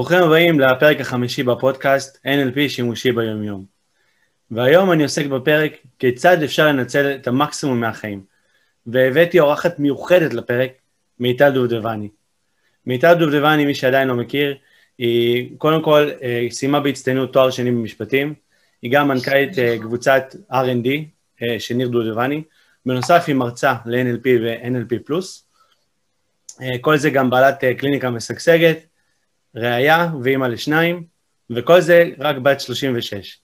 ברוכים הבאים לפרק החמישי בפודקאסט NLP שימושי ביומיום. והיום אני עוסק בפרק כיצד אפשר לנצל את המקסימום מהחיים. והבאתי אורחת מיוחדת לפרק, מיטל דובדבני. מיטל דובדבני, מי שעדיין לא מכיר, היא קודם כל אה, סיימה בהצטיינות תואר שני במשפטים, היא גם מנכ"לית אה, קבוצת R&D אה, של ניר דובדבני, בנוסף היא מרצה ל-NLP ו-NLP+. כל זה גם בעלת קליניקה משגשגת, ראיה ואימא לשניים, וכל זה רק בת 36.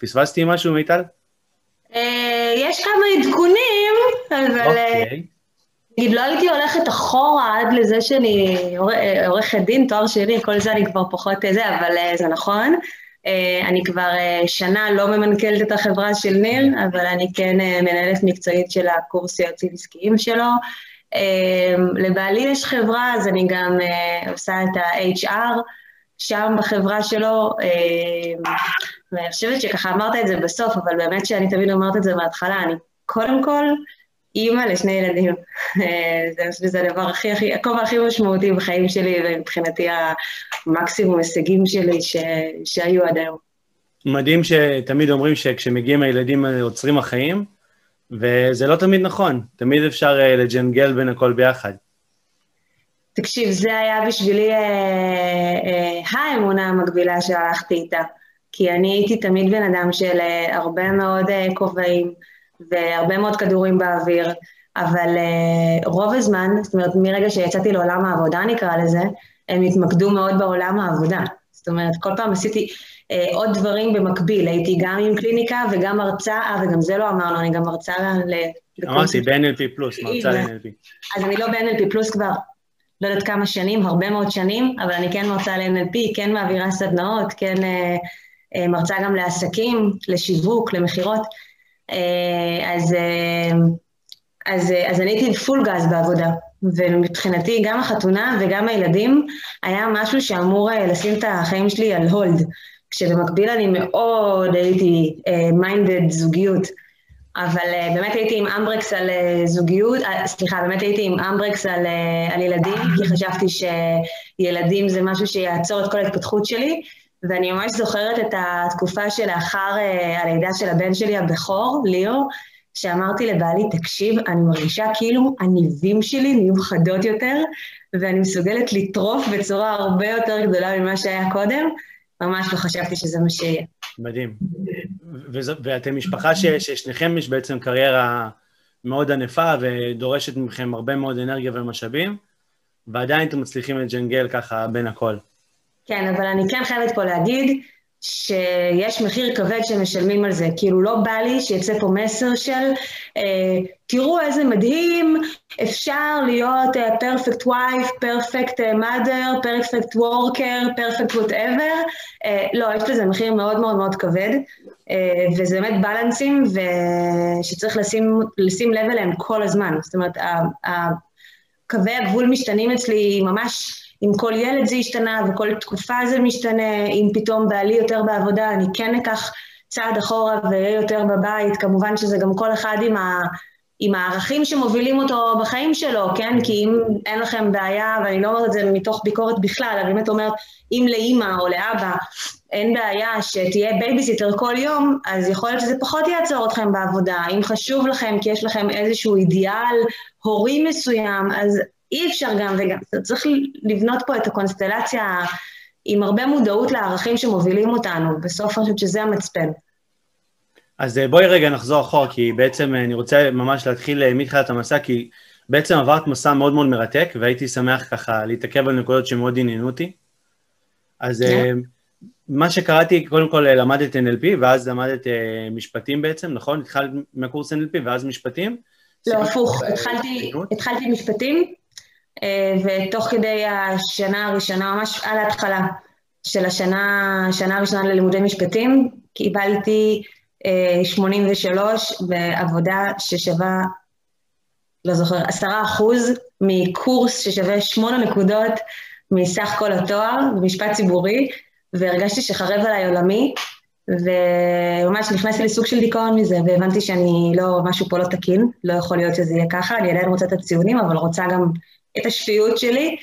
פספסתי משהו, מיטל? יש כמה עדכונים, אבל... אוקיי. נגיד, לא הייתי הולכת אחורה עד לזה שאני עורכת דין, תואר שני, כל זה אני כבר פחות זה, אבל זה נכון. אני כבר שנה לא ממנכ"לת את החברה של ניר, אבל אני כן מנהלת מקצועית של הקורס יועצים עסקיים שלו. לבעלי יש חברה, אז אני גם עושה את ה-HR שם בחברה שלו, ואני חושבת שככה אמרת את זה בסוף, אבל באמת שאני תמיד אומרת את זה מההתחלה, אני קודם כל אימא לשני ילדים. זה, זה הדבר הכי, הכי, הכובע הכי משמעותי בחיים שלי, ומבחינתי המקסימום הישגים שלי ש, שהיו עד היום. מדהים שתמיד אומרים שכשמגיעים הילדים עוצרים החיים, וזה לא תמיד נכון, תמיד אפשר uh, לג'נגל בין הכל ביחד. תקשיב, זה היה בשבילי uh, uh, האמונה המקבילה שהלכתי איתה, כי אני הייתי תמיד בן אדם של uh, הרבה מאוד uh, כובעים, והרבה מאוד כדורים באוויר, אבל uh, רוב הזמן, זאת אומרת, מרגע שיצאתי לעולם העבודה, נקרא לזה, הם התמקדו מאוד בעולם העבודה. זאת אומרת, כל פעם עשיתי עוד דברים במקביל, הייתי גם עם קליניקה וגם הרצאה, וגם זה לא אמרנו, אני גם מרצה ל... אמרתי, ב-NLP פלוס, מרצה ל-NLP. אז אני לא ב-NLP פלוס כבר לא יודעת כמה שנים, הרבה מאוד שנים, אבל אני כן מרצה ל-NLP, כן מעבירה סדנאות, כן uh, uh, מרצה גם לעסקים, לשיווק, למכירות. אה, אז, אה, אז, אה, אז אני הייתי פול גז בעבודה, ומבחינתי גם החתונה וגם הילדים היה משהו שאמור לשים את החיים שלי על hold, כשבמקביל אני מאוד הייתי minded זוגיות. אבל באמת הייתי עם אמברקס על זוגיות, סליחה, באמת הייתי עם אמברקס על, על ילדים, כי חשבתי שילדים זה משהו שיעצור את כל ההתפתחות שלי, ואני ממש זוכרת את התקופה שלאחר אה, הלידה של הבן שלי הבכור, ליאו, שאמרתי לבעלי, תקשיב, אני מרגישה כאילו הניבים שלי נהיו חדות יותר, ואני מסוגלת לטרוף בצורה הרבה יותר גדולה ממה שהיה קודם, ממש לא חשבתי שזה מה שיהיה. מדהים. ואתם משפחה ש, ששניכם יש בעצם קריירה מאוד ענפה ודורשת מכם הרבה מאוד אנרגיה ומשאבים, ועדיין אתם מצליחים לג'נגל ככה בין הכל. כן, אבל אני כן חייבת פה להגיד שיש מחיר כבד שמשלמים על זה. כאילו, לא בא לי שיצא פה מסר של, אה, תראו איזה מדהים, אפשר להיות wife, perfect mother, perfect worker, perfect whatever. Uh, לא, יש לזה מחיר מאוד מאוד מאוד כבד, uh, וזה באמת בלנסים שצריך לשים, לשים לב אליהם כל הזמן. זאת אומרת, קווי הגבול משתנים אצלי ממש... אם כל ילד זה השתנה וכל תקופה זה משתנה, אם פתאום בעלי יותר בעבודה, אני כן אקח צעד אחורה ואהיה יותר בבית, כמובן שזה גם כל אחד עם, ה, עם הערכים שמובילים אותו בחיים שלו, כן? כי אם אין לכם בעיה, ואני לא אומרת את זה מתוך ביקורת בכלל, אני באמת אומרת, אם לאימא או לאבא אין בעיה שתהיה בייביסיטר כל יום, אז יכול להיות שזה פחות יעצור אתכם בעבודה. אם חשוב לכם כי יש לכם איזשהו אידיאל הורי מסוים, אז אי אפשר גם וגם, צריך לבנות פה את הקונסטלציה עם הרבה מודעות לערכים שמובילים אותנו, בסוף אני חושבת שזה המצפן. אז אה, בואי רגע נחזור אחורה, כי בעצם אה, אני רוצה ממש להתחיל אה, מתחילת המסע, כי בעצם עברת מסע מאוד מאוד מרתק, והייתי שמח ככה להתעכב על נקודות שמאוד עניינו אותי. אז yeah. כן. מה שקראתי, קודם כל למדת NLP, ואז למדת משפטים בעצם, נכון? התחלת מהקורס NLP ואז משפטים? לא, הפוך, התחלתי, התחלתי משפטים, ותוך כדי השנה הראשונה, ממש על ההתחלה של השנה, השנה הראשונה ללימודי משפטים, קיבלתי 83 אה, בעבודה ששווה, לא זוכר, 10 אחוז מקורס ששווה 8 נקודות מסך כל התואר במשפט ציבורי, והרגשתי שחרב עליי עולמי, וממש נכנסתי לסוג של דיכאון מזה, והבנתי שאני לא, משהו פה לא תקין, לא יכול להיות שזה יהיה ככה, אני עדיין רוצה את הציונים, אבל רוצה גם את השפיות שלי,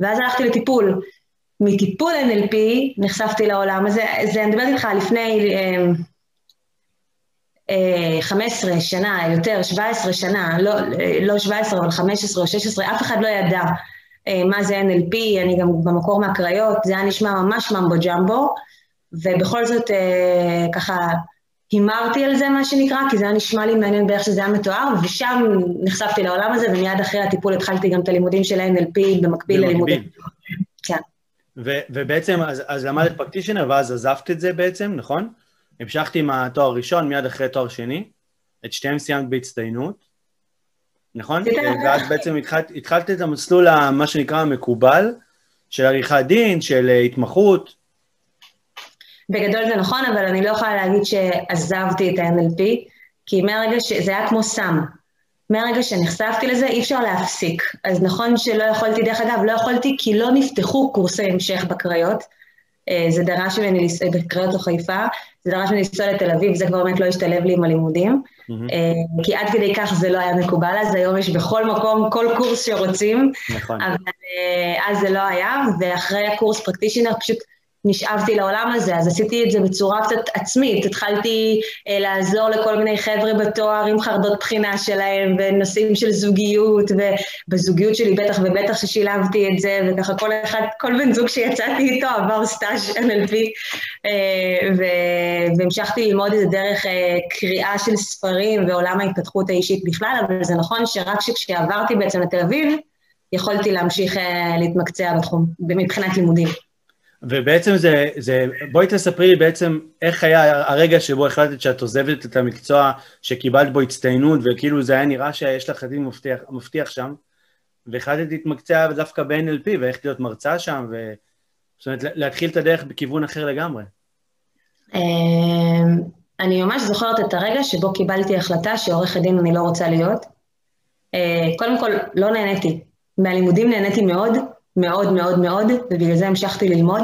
ואז הלכתי לטיפול. מטיפול NLP נחשפתי לעולם הזה, זה אני מדברת איתך לפני 15 אה, שנה, יותר, 17 שנה, לא, לא 17 אבל 15 או 16, אף אחד לא ידע מה זה NLP, אני גם במקור מהקריות, זה היה נשמע ממש ממבו ג'מבו, ובכל זאת ככה הימרתי על זה, מה שנקרא, כי זה היה נשמע לי מעניין באיך שזה היה מתואר, ושם נחשפתי לעולם הזה, ומיד אחרי הטיפול התחלתי גם את הלימודים של NLP במקביל ללימודים. כן. ובעצם, אז, אז למדת פרקטישנר, ואז עזבת את זה בעצם, נכון? המשכתי עם התואר הראשון, מיד אחרי תואר שני, את שתיהם סיימת בהצטיינות, נכון? ואז בעצם התחלת, התחלת את המסלול, מה שנקרא המקובל, של עריכת דין, של התמחות, בגדול זה נכון, אבל אני לא יכולה להגיד שעזבתי את ה-NLP, כי מהרגע ש... זה היה כמו סם. מהרגע שנחשפתי לזה אי אפשר להפסיק. אז נכון שלא יכולתי, דרך אגב, לא יכולתי כי לא נפתחו קורסי המשך בקריות. אה, זה דרש ממני, בקריות או חיפה, זה דרש ממני לנסוע לתל אביב, זה כבר באמת לא השתלב לי עם הלימודים. Mm-hmm. כי עד כדי כך זה לא היה מקובל, אז היום יש בכל מקום כל קורס שרוצים. נכון. אבל אה, אז זה לא היה, ואחרי הקורס פרקטישנר פשוט נשאבתי לעולם הזה, אז עשיתי את זה בצורה קצת עצמית. התחלתי אה, לעזור לכל מיני חבר'ה בתואר עם חרדות בחינה שלהם, ונושאים של זוגיות, ובזוגיות שלי בטח ובטח ששילבתי את זה, וככה כל אחד, כל בן זוג שיצאתי איתו עבר סטאז' NLP, אה, ו- והמשכתי ללמוד את זה דרך אה, קריאה של ספרים ועולם ההתפתחות האישית בכלל, אבל זה נכון שרק כשעברתי בעצם לתל אביב, יכולתי להמשיך אה, להתמקצע בתחום, מבחינת לימודים. ובעצם זה, זה, בואי תספרי לי בעצם איך היה הרגע שבו החלטת שאת עוזבת את המקצוע שקיבלת בו הצטיינות, וכאילו זה היה נראה שיש לך עתיד מבטיח, מבטיח שם, והחלטת להתמקצע דווקא ב-NLP, ואיך להיות מרצה שם, ו... זאת אומרת, להתחיל את הדרך בכיוון אחר לגמרי. אמ, אני ממש זוכרת את הרגע שבו קיבלתי החלטה שעורכת דין אני לא רוצה להיות. אה, קודם כל, לא נהניתי. מהלימודים נהניתי מאוד, מאוד מאוד מאוד, ובגלל זה המשכתי ללמוד.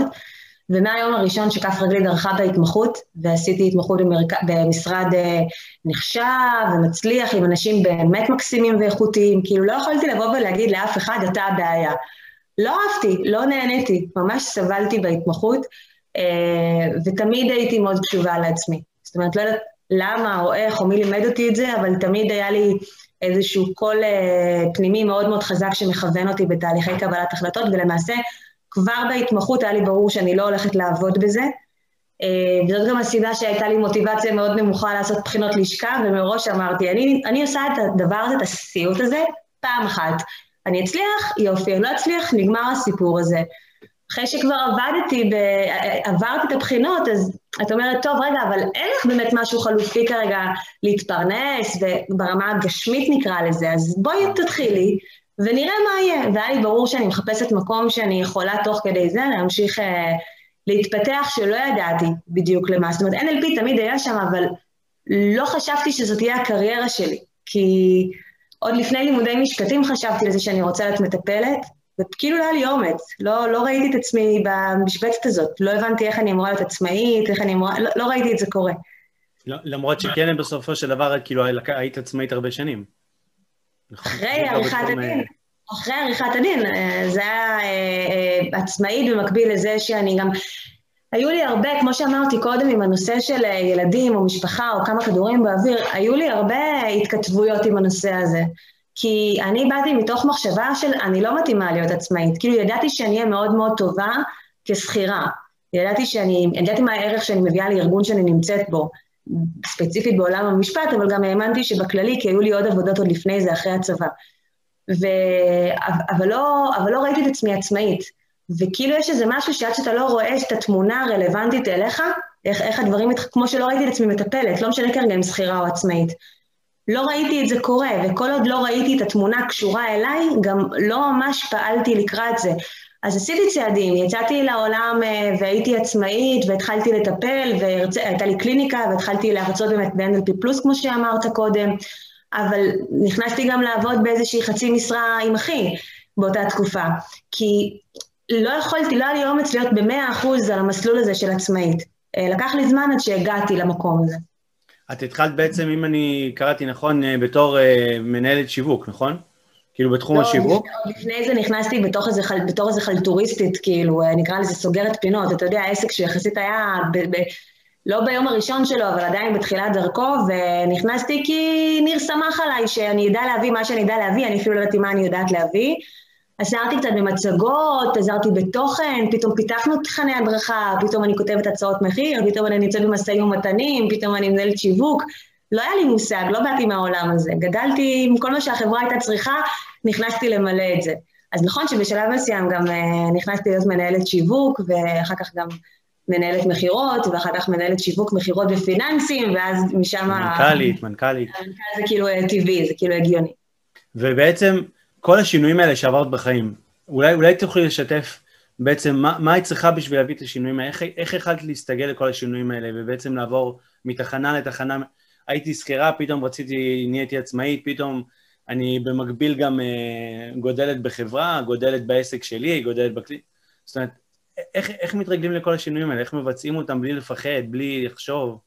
ומהיום הראשון שכף רגלי דרכה בהתמחות, ועשיתי התמחות במרק... במשרד אה, נחשב ומצליח, עם אנשים באמת מקסימים ואיכותיים, כאילו לא יכולתי לבוא ולהגיד לאף אחד, אתה הבעיה. לא אהבתי, לא נהניתי, ממש סבלתי בהתמחות, אה, ותמיד הייתי מאוד קשובה לעצמי. זאת אומרת, לא יודעת למה או איך או מי לימד אותי את זה, אבל תמיד היה לי איזשהו קול אה, פנימי מאוד מאוד חזק שמכוון אותי בתהליכי קבלת החלטות, ולמעשה כבר בהתמחות היה לי ברור שאני לא הולכת לעבוד בזה. אה, וזאת גם הסיבה שהייתה לי מוטיבציה מאוד נמוכה לעשות בחינות לשכה, ומראש אמרתי, אני, אני עושה את הדבר הזה, את הסיוט הזה, פעם אחת. אני אצליח, יופי, אני לא אצליח, נגמר הסיפור הזה. אחרי שכבר עבדתי, ב... עברתי את הבחינות, אז את אומרת, טוב, רגע, אבל אין לך באמת משהו חלופי כרגע להתפרנס, וברמה הגשמית נקרא לזה, אז בואי תתחילי, ונראה מה יהיה. והיה לי ברור שאני מחפשת מקום שאני יכולה תוך כדי זה להמשיך uh, להתפתח, שלא ידעתי בדיוק למה. זאת אומרת, NLP תמיד היה שם, אבל לא חשבתי שזאת תהיה הקריירה שלי, כי עוד לפני לימודי משפטים חשבתי לזה שאני רוצה להיות מטפלת, וכאילו לא היה לי אומץ, לא, לא ראיתי את עצמי במשבצת הזאת, לא הבנתי איך אני אמורה להיות עצמאית, איך אני אמורה, לא, לא ראיתי את זה קורה. לא, למרות שכן בסופו של דבר, כאילו היית עצמאית הרבה שנים. נכון? אחרי עריכת הדין, אחרי עריכת הדין, אה, זה היה אה, אה, עצמאית במקביל לזה שאני גם... היו לי הרבה, כמו שאמרתי קודם, עם הנושא של ילדים או משפחה או כמה כדורים באוויר, היו לי הרבה התכתבויות עם הנושא הזה. כי אני באתי מתוך מחשבה של אני לא מתאימה להיות עצמאית. כאילו ידעתי שאני אהיה מאוד מאוד טובה כשכירה. ידעתי שאני, ידעתי מה הערך שאני מביאה לארגון שאני נמצאת בו, ספציפית בעולם המשפט, אבל גם האמנתי שבכללי, כי היו לי עוד עבודות עוד לפני זה, אחרי הצבא. ו... אבל, לא, אבל לא ראיתי את עצמי עצמאית. וכאילו יש איזה משהו שעד שאתה לא רואה את התמונה הרלוונטית אליך, איך, איך הדברים, כמו שלא ראיתי את עצמי מטפלת, לא משנה כרגע אם שכירה או עצמאית. לא ראיתי את זה קורה, וכל עוד לא ראיתי את התמונה קשורה אליי, גם לא ממש פעלתי לקראת זה. אז עשיתי צעדים, יצאתי לעולם אה, והייתי עצמאית והתחלתי לטפל והייתה לי קליניקה והתחלתי להרצות באמת ב-NLP פלוס כמו שאמרת קודם, אבל נכנסתי גם לעבוד באיזושהי חצי משרה עם אחי באותה תקופה, כי לא יכולתי, לא היה לי אומץ להיות במאה אחוז על המסלול הזה של עצמאית. אה, לקח לי זמן עד שהגעתי למקום הזה. את התחלת בעצם, אם אני קראתי נכון, אה, בתור uh, מנהלת שיווק, נכון? כאילו בתחום לא, השיווק? לפני, לפני זה נכנסתי בתוך איזה, בתור איזה חלטוריסטית, כאילו, אה, נקרא לזה סוגרת פינות. אתה יודע, העסק שיחסית היה, ב, ב, לא ביום הראשון שלו, אבל עדיין בתחילת דרכו, ונכנסתי כי ניר שמח עליי שאני אדע להביא מה שאני אדע להביא, אני אפילו לא ידעתי מה אני יודעת להביא. עזרתי קצת במצגות, עזרתי בתוכן, פתאום פיתחנו תכני הדרכה, פתאום אני כותבת הצעות מחיר, פתאום אני נמצאת במשאים ומתנים, פתאום אני מנהלת שיווק. לא היה לי מושג, לא באתי מהעולם הזה. גדלתי עם כל מה שהחברה הייתה צריכה, נכנסתי למלא את זה. אז נכון שבשלב מסוים גם uh, נכנסתי להיות מנהלת שיווק, ואחר כך גם מנהלת מכירות, ואחר כך מנהלת שיווק, מכירות ופיננסים, ואז משם... מנכ"לית, מנכ"לית. המנכ"ל זה כאילו אה, טבעי, זה כאילו הגיוני. ובעצם כל השינויים האלה שעברת בחיים, אולי, אולי תוכלי לשתף בעצם מה, מה היית צריכה בשביל להביא את השינויים האלה, איך, איך יכלת להסתגל לכל השינויים האלה ובעצם לעבור מתחנה לתחנה, הייתי שכירה, פתאום רציתי, נהייתי עצמאית, פתאום אני במקביל גם אה, גודלת בחברה, גודלת בעסק שלי, גודלת בכלי, זאת אומרת, איך, איך מתרגלים לכל השינויים האלה, איך מבצעים אותם בלי לפחד, בלי לחשוב?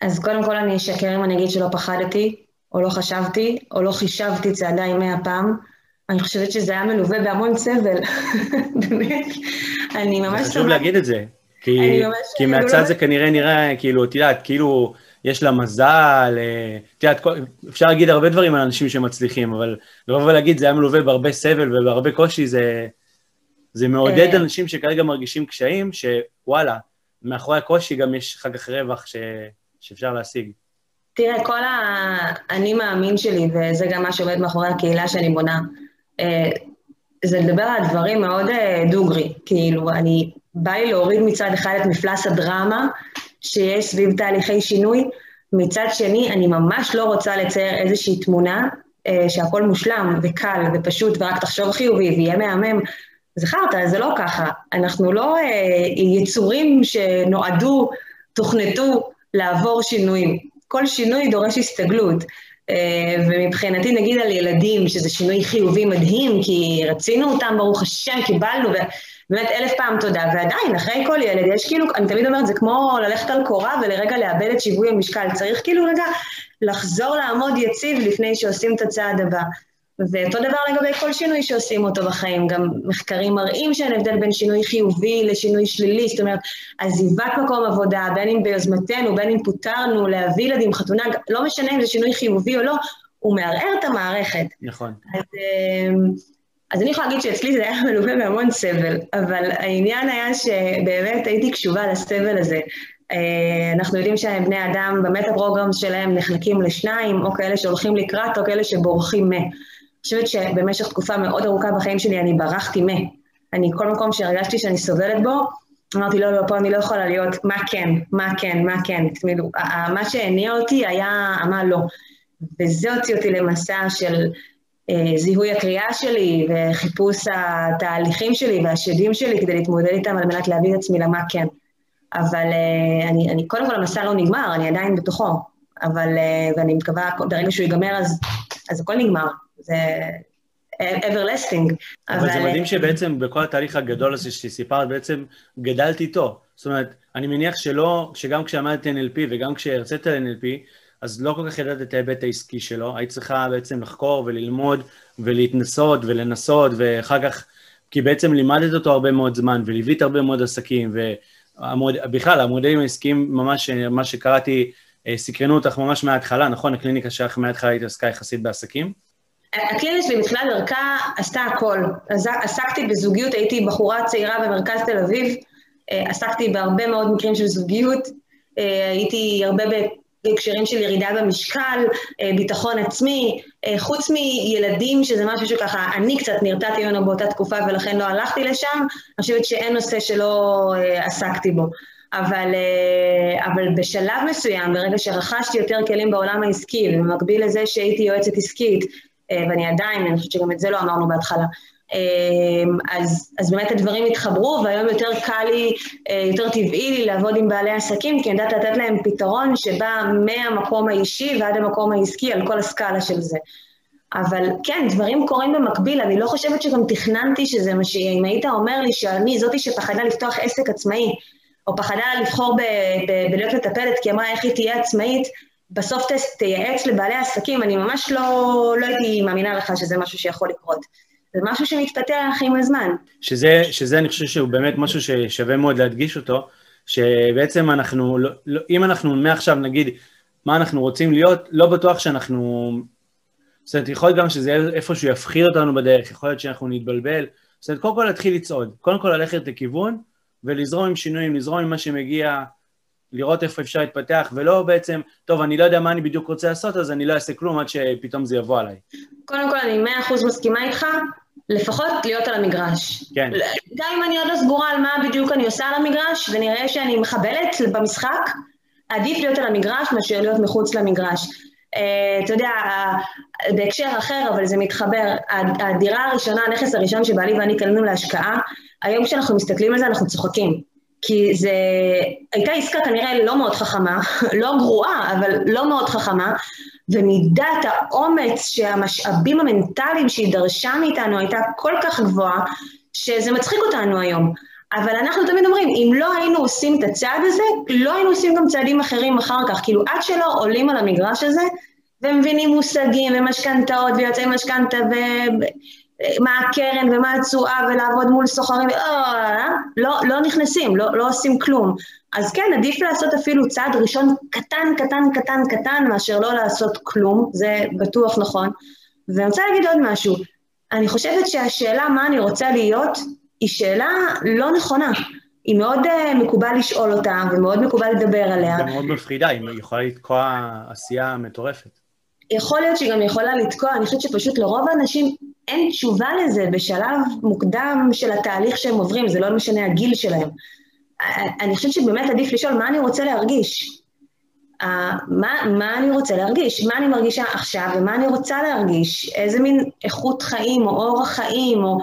אז קודם כל אני אשקר אם אני אגיד שלא פחדתי, או לא חשבתי, או לא חישבתי צעדיי מאה פעם. אני חושבת שזה היה מלווה בהמון סבל, באמת. אני ממש... חשוב להגיד את זה, כי. כי מהצד זה כנראה נראה, כאילו, את יודעת, כאילו, יש לה מזל, אה, את יודעת, אפשר להגיד הרבה דברים על אנשים שמצליחים, אבל לבוא ולהגיד, זה היה מלווה בהרבה סבל ובהרבה קושי, זה, זה מעודד אה. אנשים שכרגע מרגישים קשיים, שוואלה, מאחורי הקושי גם יש אחר כך רווח ש, שאפשר להשיג. תראה, כל האני מאמין שלי, וזה גם מה שעומד מאחורי הקהילה שאני בונה, זה לדבר על דברים מאוד דוגרי. כאילו, אני, בא לי להוריד מצד אחד את מפלס הדרמה שיש סביב תהליכי שינוי, מצד שני, אני ממש לא רוצה לצייר איזושהי תמונה אה, שהכל מושלם וקל ופשוט, ורק תחשוב חיובי ויהיה מהמם. חרטא, זה לא ככה. אנחנו לא אה, יצורים שנועדו, תוכנתו לעבור שינויים. כל שינוי דורש הסתגלות. Uh, ומבחינתי, נגיד על ילדים, שזה שינוי חיובי מדהים, כי רצינו אותם, ברוך השם, קיבלנו, ובאמת אלף פעם תודה. ועדיין, אחרי כל ילד, יש כאילו, אני תמיד אומרת, זה כמו ללכת על קורה ולרגע לאבד את שיווי המשקל. צריך כאילו רגע לחזור לעמוד יציב לפני שעושים את הצעד הבא. ואותו דבר לגבי כל שינוי שעושים אותו בחיים, גם מחקרים מראים שאין הבדל בין שינוי חיובי לשינוי שלילי, זאת אומרת, עזיבת מקום עבודה, בין אם ביוזמתנו, בין אם פוטרנו, להביא ילדים, חתונה, לא משנה אם זה שינוי חיובי או לא, הוא מערער את המערכת. נכון. אז, אז אני יכולה להגיד שאצלי זה היה מלווה בהמון סבל, אבל העניין היה שבאמת הייתי קשובה לסבל הזה. אנחנו יודעים שבני אדם, במטה פרוגרם שלהם נחלקים לשניים, או כאלה שהולכים לקראת, או כאלה שבורחים מ. חושבת שבמשך תקופה מאוד ארוכה בחיים שלי אני ברחתי מ. אני, כל מקום שהרגשתי שאני סובלת בו, אמרתי, לא, לא, פה אני לא יכולה להיות, מה כן, מה כן, מה כן. כאילו, מה שהניע אותי היה מה לא. וזה הוציא אותי למסע של אה, זיהוי הקריאה שלי וחיפוש התהליכים שלי והשדים שלי כדי להתמודד איתם על מנת להביא את עצמי למה כן. אבל אה, אני, אני, קודם כל המסע לא נגמר, אני עדיין בתוכו. אבל, אה, ואני מקווה, ברגע שהוא ייגמר אז, אז הכל נגמר. זה everlasting. אבל, אבל זה מדהים שבעצם בכל התהליך הגדול הזה שסיפרת, בעצם גדלת איתו. זאת אומרת, אני מניח שלא, שגם כשעמדת NLP וגם כשהרצית NLP, אז לא כל כך ידעת את ההיבט העסקי שלו, היית צריכה בעצם לחקור וללמוד ולהתנסות ולנסות, ואחר כך, כי בעצם לימדת אותו הרבה מאוד זמן וליווית הרבה מאוד עסקים, ובכלל, המודלים העסקיים, ממש, מה שקראתי, סקרנו אותך ממש מההתחלה, נכון? הקליניקה שלך מההתחלה התעסקה יחסית בעסקים? הקליניקה שלי מתחילת דרכה עשתה הכל. עסקתי בזוגיות, הייתי בחורה צעירה במרכז תל אביב, עסקתי בהרבה מאוד מקרים של זוגיות, הייתי הרבה בהקשרים של ירידה במשקל, ביטחון עצמי, חוץ מילדים, שזה משהו שככה, אני קצת נרתעתי ממנו באותה תקופה ולכן לא הלכתי לשם, אני חושבת שאין נושא שלא עסקתי בו. אבל, אבל בשלב מסוים, ברגע שרכשתי יותר כלים בעולם העסקי, ובמקביל לזה שהייתי יועצת עסקית, ואני עדיין, אני חושבת שגם את זה לא אמרנו בהתחלה, אז, אז באמת הדברים התחברו, והיום יותר קל לי, יותר טבעי לי לעבוד עם בעלי עסקים, כי אני יודעת לתת להם פתרון שבא מהמקום האישי ועד המקום העסקי על כל הסקאלה של זה. אבל כן, דברים קורים במקביל, אני לא חושבת שגם תכננתי שזה מה שיהיה. אם היית אומר לי שאני זאתי שפחדה לפתוח עסק עצמאי, או פחדה לבחור בלהיות מטפלת, כי אמרה איך היא תהיה עצמאית, בסוף תייעץ לבעלי עסקים, אני ממש לא, לא הייתי מאמינה לך שזה משהו שיכול לקרות. זה משהו שמתפתח עם הזמן. שזה, שזה אני חושב שהוא באמת משהו ששווה מאוד להדגיש אותו, שבעצם אנחנו, לא, לא, אם אנחנו מעכשיו נגיד מה אנחנו רוצים להיות, לא בטוח שאנחנו, זאת אומרת, יכול להיות גם שזה איפשהו יפחיד אותנו בדרך, יכול להיות שאנחנו נתבלבל, זאת אומרת, קודם כל להתחיל לצעוד, קודם כל ללכת לכיוון ולזרום עם שינויים, לזרום עם מה שמגיע, לראות איפה אפשר להתפתח, ולא בעצם, טוב, אני לא יודע מה אני בדיוק רוצה לעשות, אז אני לא אעשה כלום עד שפתאום זה יבוא עליי. קודם כל, אני מאה אחוז מסכימה איתך, לפחות להיות על המגרש. כן. גם אם אני עוד לא סגורה על מה בדיוק אני עושה על המגרש, ונראה שאני מחבלת במשחק, עדיף להיות על המגרש מאשר להיות מחוץ למגרש. Uh, אתה יודע, בהקשר אחר, אבל זה מתחבר, הדירה הראשונה, הנכס הראשון שבעלי ואני קנינו להשקעה, היום כשאנחנו מסתכלים על זה אנחנו צוחקים. כי זה הייתה עסקה כנראה לא מאוד חכמה, לא גרועה, אבל לא מאוד חכמה, ומידת האומץ שהמשאבים המנטליים שהיא דרשה מאיתנו הייתה כל כך גבוהה, שזה מצחיק אותנו היום. אבל אנחנו תמיד אומרים, אם לא היינו עושים את הצעד הזה, לא היינו עושים גם צעדים אחרים אחר כך. כאילו, עד שלא עולים על המגרש הזה, ומבינים מושגים ומשכנתאות ויוצאי משכנתה ומה הקרן ומה התשואה ולעבוד מול סוחרים, אה, לא, לא נכנסים, לא, לא עושים כלום. אז כן, עדיף לעשות אפילו צעד ראשון קטן, קטן, קטן, קטן, מאשר לא לעשות כלום, זה בטוח נכון. ואני רוצה להגיד עוד משהו, אני חושבת שהשאלה מה אני רוצה להיות, היא שאלה לא נכונה. היא מאוד uh, מקובל לשאול אותה, ומאוד מקובל לדבר עליה. היא מאוד מפחידה, היא יכולה לתקוע עשייה מטורפת. יכול להיות שהיא גם יכולה לתקוע, אני חושבת שפשוט לרוב האנשים אין תשובה לזה בשלב מוקדם של התהליך שהם עוברים, זה לא משנה הגיל שלהם. אני חושבת שבאמת עדיף לשאול מה אני רוצה להרגיש. אה, מה, מה אני רוצה להרגיש, מה אני מרגישה עכשיו ומה אני רוצה להרגיש, איזה מין איכות חיים או אורח חיים או,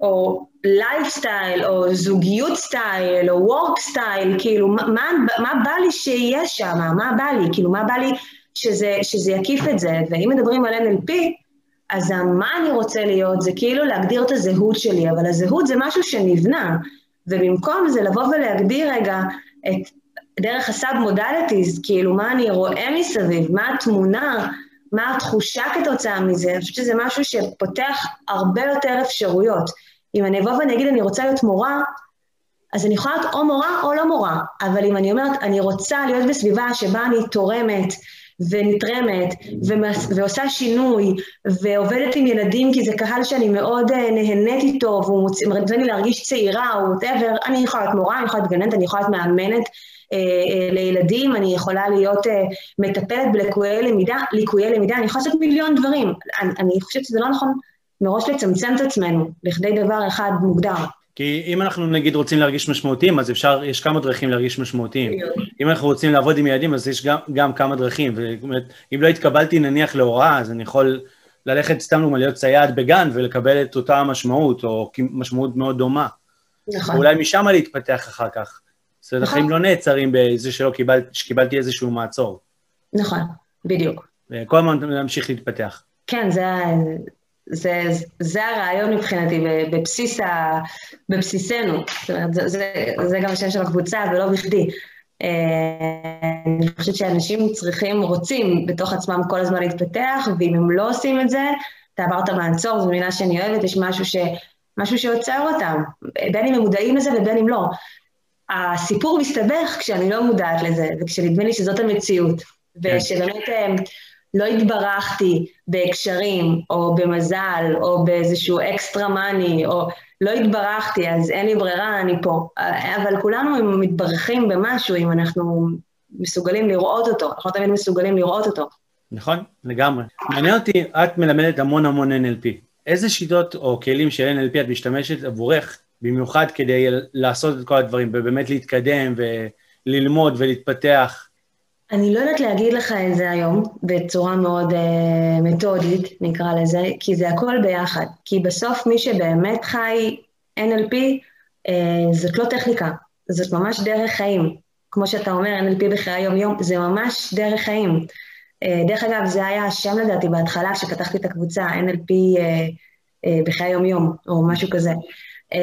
או לייפסטייל או זוגיות style או work style, כאילו מה, מה, מה בא לי שיהיה שם, מה בא לי, כאילו מה בא לי שזה, שזה יקיף את זה, ואם מדברים על NLP, אז מה אני רוצה להיות זה כאילו להגדיר את הזהות שלי, אבל הזהות זה משהו שנבנה, ובמקום זה לבוא ולהגדיר רגע את דרך הסאב מודליטיז, כאילו מה אני רואה מסביב, מה התמונה, מה התחושה כתוצאה מזה, אני חושבת שזה משהו שפותח הרבה יותר אפשרויות. אם אני אבוא ואני אגיד אני רוצה להיות מורה, אז אני יכולה להיות או מורה או לא מורה, אבל אם אני אומרת אני רוצה להיות בסביבה שבה אני תורמת, ונתרמת, ועושה שינוי, ועובדת עם ילדים כי זה קהל שאני מאוד אה, נהנית איתו, והוא נותן לי להרגיש צעירה או וואטאבר, אני יכולה להיות מורה, אני יכולה להיות גננת, אני יכולה להיות מאמנת אה, אה, לילדים, אני יכולה להיות אה, מטפלת בליקויי למידה, ליקויי למידה, אני יכולה לעשות מיליון דברים. אני, אני חושבת שזה לא נכון מראש לצמצם את עצמנו לכדי דבר אחד מוגדר. כי אם אנחנו נגיד רוצים להרגיש משמעותיים, אז אפשר, יש כמה דרכים להרגיש משמעותיים. אם אנחנו רוצים לעבוד עם ילדים, אז יש גם, גם כמה דרכים. ובאמת, אם לא התקבלתי נניח להוראה, אז אני יכול ללכת סתם לומר להיות סייעת בגן ולקבל את אותה משמעות, או משמעות מאוד דומה. נכון. ואולי משם להתפתח אחר כך. זאת אומרת, החיים נכון. לא נעצרים בזה שלא קיבל, שקיבלתי איזשהו מעצור. נכון, בדיוק. וכל הזמן להמשיך להתפתח. כן, זה, זה, זה הרעיון מבחינתי, בבסיס ה, בבסיסנו. זאת אומרת, זה, זה, זה גם השם של הקבוצה, ולא בכדי. אה, אני חושבת שאנשים צריכים, רוצים בתוך עצמם כל הזמן להתפתח, ואם הם לא עושים את זה, אתה עברת מעצור, זו מילה שאני אוהבת, יש משהו, ש, משהו שעוצר אותם, בין אם הם מודעים לזה ובין אם לא. הסיפור מסתבך כשאני לא מודעת לזה, וכשנדמה לי שזאת המציאות, כן. ושבאמת אה, לא התברכתי בהקשרים, או במזל, או באיזשהו אקסטרה מאני, או לא התברכתי, אז אין לי ברירה, אני פה. אבל כולנו מתברכים במשהו אם אנחנו מסוגלים לראות אותו, אנחנו תמיד מסוגלים לראות אותו. נכון, לגמרי. מעניין אותי, את מלמדת המון המון NLP. איזה שיטות או כלים של NLP את משתמשת עבורך, במיוחד כדי לעשות את כל הדברים, ובאמת להתקדם וללמוד ולהתפתח? אני לא יודעת להגיד לך את זה היום בצורה מאוד uh, מתודית, נקרא לזה, כי זה הכל ביחד. כי בסוף מי שבאמת חי NLP, uh, אה, זאת לא טכניקה, זאת ממש דרך חיים. כמו שאתה אומר, NLP בחיי היום-יום, זה ממש דרך חיים. Uh, דרך אגב, זה היה השם לדעתי בהתחלה, כשפתחתי את הקבוצה, NLP uh, uh, בחיי היום-יום, או משהו כזה. Uh,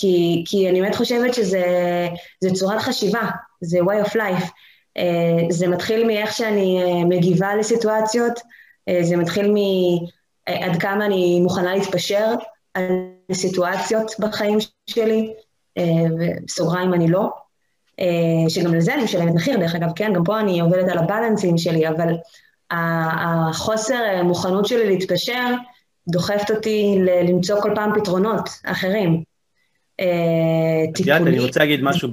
כי, כי אני באמת חושבת שזה צורת חשיבה, זה way of life. זה מתחיל מאיך שאני מגיבה לסיטואציות, זה מתחיל מעד כמה אני מוכנה להתפשר על סיטואציות בחיים שלי, בסוגריים אני לא, שגם לזה אני משלמת מחיר, דרך אגב, כן, גם פה אני עובדת על הבלנסים שלי, אבל החוסר מוכנות שלי להתפשר דוחפת אותי למצוא כל פעם פתרונות אחרים. טיפולי. אני רוצה להגיד משהו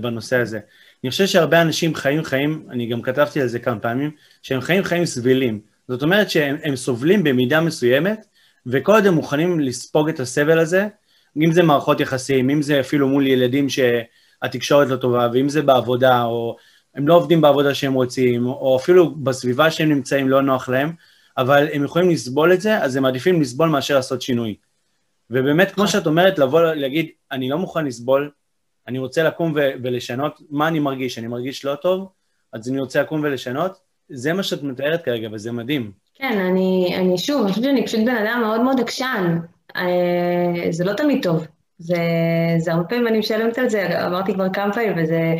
בנושא הזה. אני חושב שהרבה אנשים חיים חיים, אני גם כתבתי על זה כמה פעמים, שהם חיים חיים סבילים. זאת אומרת שהם סובלים במידה מסוימת, וכל עוד הם מוכנים לספוג את הסבל הזה, אם זה מערכות יחסים, אם זה אפילו מול ילדים שהתקשורת לא טובה, ואם זה בעבודה, או הם לא עובדים בעבודה שהם רוצים, או אפילו בסביבה שהם נמצאים לא נוח להם, אבל הם יכולים לסבול את זה, אז הם מעדיפים לסבול מאשר לעשות שינוי. ובאמת, כמו שאת אומרת, לבוא להגיד, אני לא מוכן לסבול, אני רוצה לקום ו- ולשנות מה אני מרגיש, אני מרגיש לא טוב, אז אני רוצה לקום ולשנות, זה מה שאת מתארת כרגע, וזה מדהים. כן, אני, אני שוב, אני חושבת שאני פשוט בן אדם מאוד מאוד עקשן. אה, זה לא תמיד טוב. זה, זה הרבה פעמים אני משלמת על זה, אמרתי כבר כמה פעמים, וזה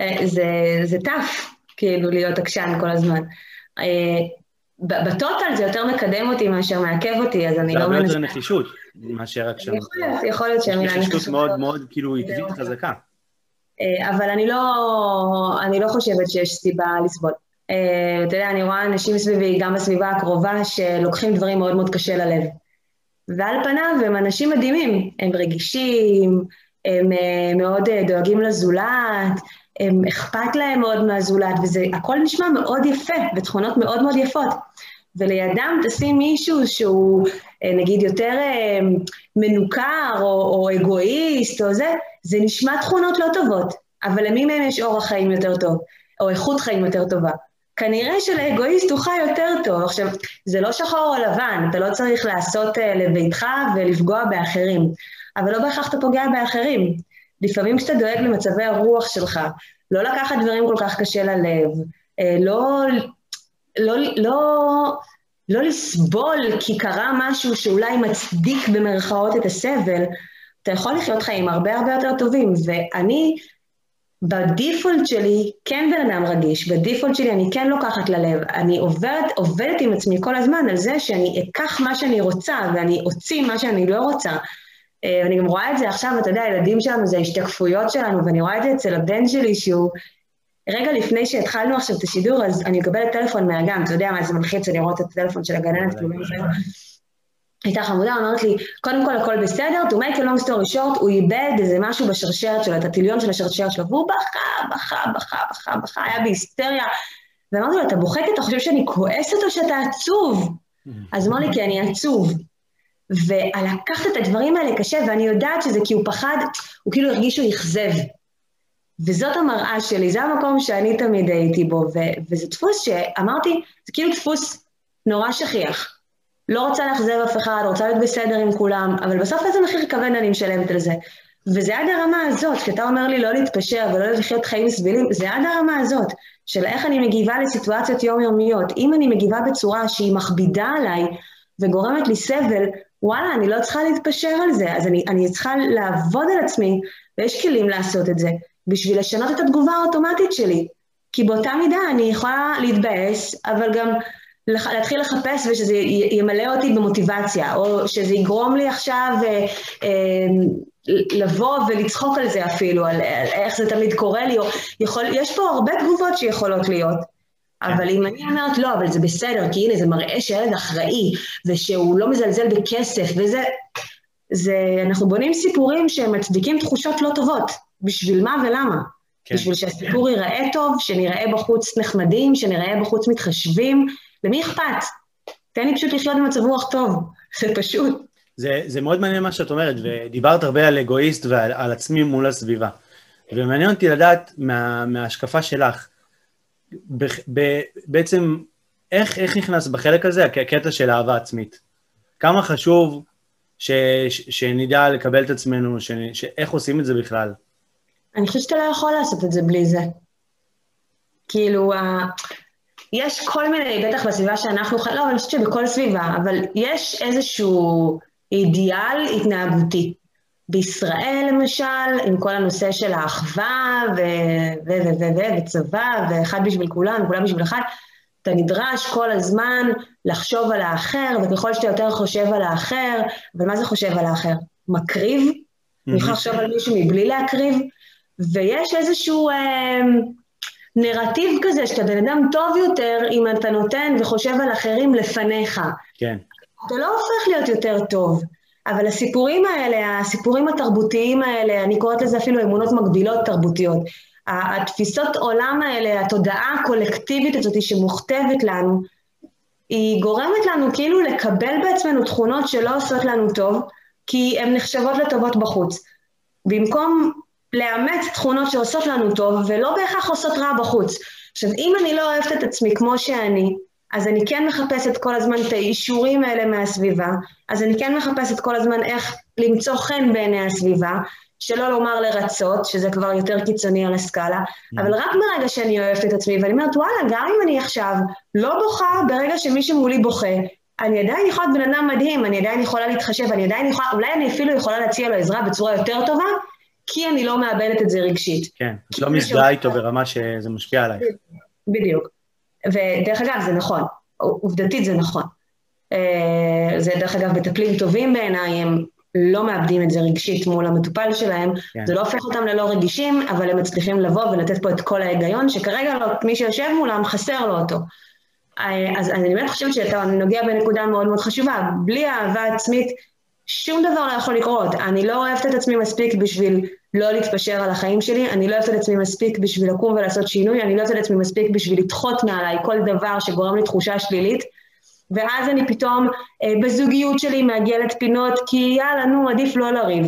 אה, זה, זה טף, כאילו, להיות עקשן כל הזמן. אה, בטוטל זה יותר מקדם אותי מאשר מעכב אותי, אז אני לא מנסה... זה הרבה יותר נחישות מאשר רק שם. יכול להיות, שהמילה נחישות. נחישות מאוד מאוד כאילו עקבית חזקה. אה, אבל אני לא, אני לא חושבת שיש סיבה לסבול. אה, אתה יודע, אני רואה אנשים סביבי, גם בסביבה הקרובה, שלוקחים דברים מאוד מאוד קשה ללב. ועל פניו הם אנשים מדהימים, הם רגישים, הם אה, מאוד דואגים לזולת, הם אכפת להם מאוד מהזולת, וזה הכל נשמע מאוד יפה, ותכונות מאוד מאוד יפות. ולידם תשים מישהו שהוא אה, נגיד יותר אה, מנוכר או, או אגואיסט או זה, זה נשמע תכונות לא טובות, אבל למי מהם יש אורח חיים יותר טוב, או איכות חיים יותר טובה? כנראה שלאגואיסט הוא חי יותר טוב. עכשיו, זה לא שחור או לבן, אתה לא צריך לעשות uh, לביתך ולפגוע באחרים, אבל לא בהכרח אתה פוגע באחרים. לפעמים כשאתה דואג למצבי הרוח שלך, לא לקחת דברים כל כך קשה ללב, אה, לא, לא, לא, לא לסבול כי קרה משהו שאולי מצדיק במרכאות את הסבל, אתה יכול לחיות חיים הרבה הרבה יותר טובים. ואני, בדיפולט שלי, כן בן אדם רגיש, בדיפולט שלי אני כן לוקחת ללב, אני עובדת, עובדת עם עצמי כל הזמן על זה שאני אקח מה שאני רוצה ואני אוציא מה שאני לא רוצה. אה, ואני גם רואה את זה עכשיו, אתה יודע, הילדים שלנו זה ההשתקפויות שלנו, ואני רואה את זה אצל הבן שלי, שהוא... רגע לפני שהתחלנו עכשיו את השידור, אז אני מקבלת טלפון מהגן, אתה יודע מה, זה מלחיץ רואה את הטלפון של הגננת, כאילו, הייתה חמודה, אומרת לי, קודם כל הכל בסדר, to make a long story short, הוא איבד איזה משהו בשרשרת שלו, את הטיליון של השרשרת שלו, והוא בכה, בכה, בכה, בכה, בכה, היה בהיסטריה. ואמרתי לו, אתה כי אתה חושב שאני כועסת או שאתה עצוב? אז אמר לי, כי אני עצוב. ולקחת את הדברים האלה קשה, ואני יודעת שזה כי הוא פחד, הוא כאילו הרגיש שהוא אכזב. וזאת המראה שלי, זה המקום שאני תמיד הייתי בו, ו- וזה דפוס שאמרתי, זה כאילו דפוס נורא שכיח. לא רוצה לאכזב אף אחד, רוצה להיות בסדר עם כולם, אבל בסוף איזה מחיר כבד אני משלמת על זה. וזה עד הרמה הזאת, כשאתה אומר לי לא להתפשר ולא לחיות חיים סבילים, זה עד הרמה הזאת, של איך אני מגיבה לסיטואציות יומיומיות. אם אני מגיבה בצורה שהיא מכבידה עליי וגורמת לי סבל, וואלה, אני לא צריכה להתפשר על זה, אז אני, אני צריכה לעבוד על עצמי, ויש כלים לעשות את זה, בשביל לשנות את התגובה האוטומטית שלי. כי באותה מידה אני יכולה להתבאס, אבל גם להתחיל לחפש ושזה ימלא אותי במוטיבציה, או שזה יגרום לי עכשיו אה, אה, לבוא ולצחוק על זה אפילו, על, על איך זה תמיד קורה לי, או יכול, יש פה הרבה תגובות שיכולות להיות. אבל אם אני אומרת לא, אבל זה בסדר, כי הנה זה מראה שהילד אחראי, ושהוא לא מזלזל בכסף, וזה... זה, אנחנו בונים סיפורים שמצדיקים תחושות לא טובות. בשביל מה ולמה? כן. בשביל שהסיפור ייראה טוב, שנראה בחוץ נחמדים, שנראה בחוץ מתחשבים, למי אכפת? תן לי פשוט לחיות במצב רוח טוב, זה פשוט. זה, זה מאוד מעניין מה שאת אומרת, ודיברת הרבה על אגואיסט ועל על עצמי מול הסביבה. ומעניין אותי לדעת מה, מההשקפה שלך, בעצם, איך, איך נכנס בחלק הזה הקטע של אהבה עצמית? כמה חשוב ש, ש, שנדע לקבל את עצמנו, ש, ש, איך עושים את זה בכלל? אני חושבת שאתה לא יכול לעשות את זה בלי זה. כאילו, יש כל מיני, בטח בסביבה שאנחנו חיים, לא, אני חושבת שבכל סביבה, אבל יש איזשהו אידיאל התנהגותי. בישראל למשל, עם כל הנושא של האחווה ו... ו... ו... ו... ו... וצבא, ואחד בשביל כולם, כולם בשביל אחד, אתה נדרש כל הזמן לחשוב על האחר, וככל שאתה יותר חושב על האחר, אבל מה זה חושב על האחר? מקריב? אני יכולה לחשוב על מישהו מבלי להקריב? ויש איזשהו אה, נרטיב כזה, שאתה בן אדם טוב יותר אם אתה נותן וחושב על אחרים לפניך. כן. אתה לא הופך להיות יותר טוב. אבל הסיפורים האלה, הסיפורים התרבותיים האלה, אני קוראת לזה אפילו אמונות מגבילות תרבותיות. התפיסות עולם האלה, התודעה הקולקטיבית הזאת שמוכתבת לנו, היא גורמת לנו כאילו לקבל בעצמנו תכונות שלא עושות לנו טוב, כי הן נחשבות לטובות בחוץ. במקום לאמץ תכונות שעושות לנו טוב ולא בהכרח עושות רע בחוץ. עכשיו, אם אני לא אוהבת את עצמי כמו שאני, אז אני כן מחפשת כל הזמן את האישורים האלה מהסביבה, אז אני כן מחפשת כל הזמן איך למצוא חן בעיני הסביבה, שלא לומר לרצות, שזה כבר יותר קיצוני על הסקאלה, mm. אבל רק ברגע שאני אוהבת את עצמי, ואני אומרת, וואלה, גם אם אני עכשיו לא בוכה ברגע שמישהו מולי בוכה, אני עדיין יכולה להיות בן אדם מדהים, אני עדיין יכולה להתחשב, אני עדיין יכולה, אולי אני אפילו יכולה להציע לו עזרה בצורה יותר טובה, כי אני לא מאבדת את זה רגשית. כן, את לא מזדהה איתו ברמה שזה משפיע עלייך. בדיוק. ודרך אגב, זה נכון, עובדתית זה נכון. אה, זה דרך אגב, מטפלים טובים בעיניי, הם לא מאבדים את זה רגשית מול המטופל שלהם, כן. זה לא הופך אותם ללא רגישים, אבל הם מצליחים לבוא ולתת פה את כל ההיגיון, שכרגע לא, מי שיושב מולם חסר לו אותו. אה, אז אני באמת חושבת שאתה נוגע בנקודה מאוד מאוד חשובה, בלי אהבה עצמית, שום דבר לא יכול לקרות. אני לא אוהבת את עצמי מספיק בשביל לא להתפשר על החיים שלי, אני לא אוהבת את עצמי מספיק בשביל לקום ולעשות שינוי, אני לא אוהבת את עצמי מספיק בשביל לדחות מעליי כל דבר שגורם לי תחושה שלילית, ואז אני פתאום אה, בזוגיות שלי מעגלת פינות, כי יאללה, נו, עדיף לא לריב.